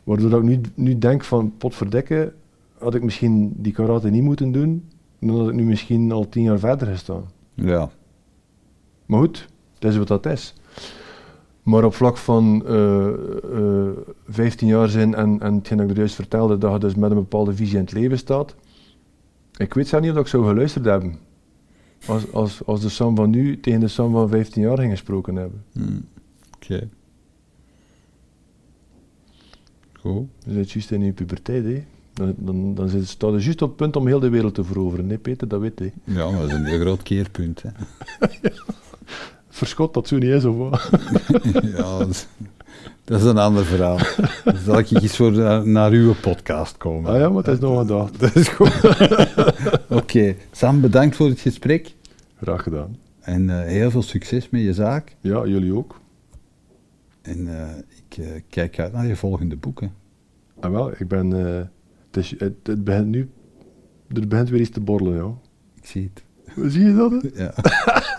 Waardoor dat ik nu, nu denk van, potverdikke, had ik misschien die karate niet moeten doen, dan had ik nu misschien al tien jaar verder gestaan. Ja. Maar goed, dat is wat dat is. Maar op vlak van eh, eh, 15 jaar zijn en, en hetgeen dat ik er juist vertelde, dat je dus met een bepaalde visie in het leven staat. Ik weet zelf niet of ik zou geluisterd hebben. Als, als, als de Sam van nu tegen de Sam van 15 jaar ging gesproken hebben. Mhm. Oké. Goed. Je zit juist in je puberteit, hè. Dan, dan, dan zit- sta je juist op het punt om heel de wereld te veroveren, nee Peter, dat weet je. Ja, dat is een heel groot keerpunt. Hè. Verschot dat zo niet is, of wat? ja, dat is, dat is een ander verhaal. Dan zal ik eens voor naar, naar uw podcast komen. Ah ja, maar het is nog een dag. Dat is goed. Oké, Sam, bedankt voor het gesprek. Graag gedaan. En eh, heel veel succes met je zaak. Ja, jullie ook. En eh, ik eh, kijk uit naar je volgende boeken. Ah wel, ik ben... eh, het, is, het, het begint nu... Er begint weer iets te borrelen, ja. Ik zie het. Zie je dat? hè? Ja.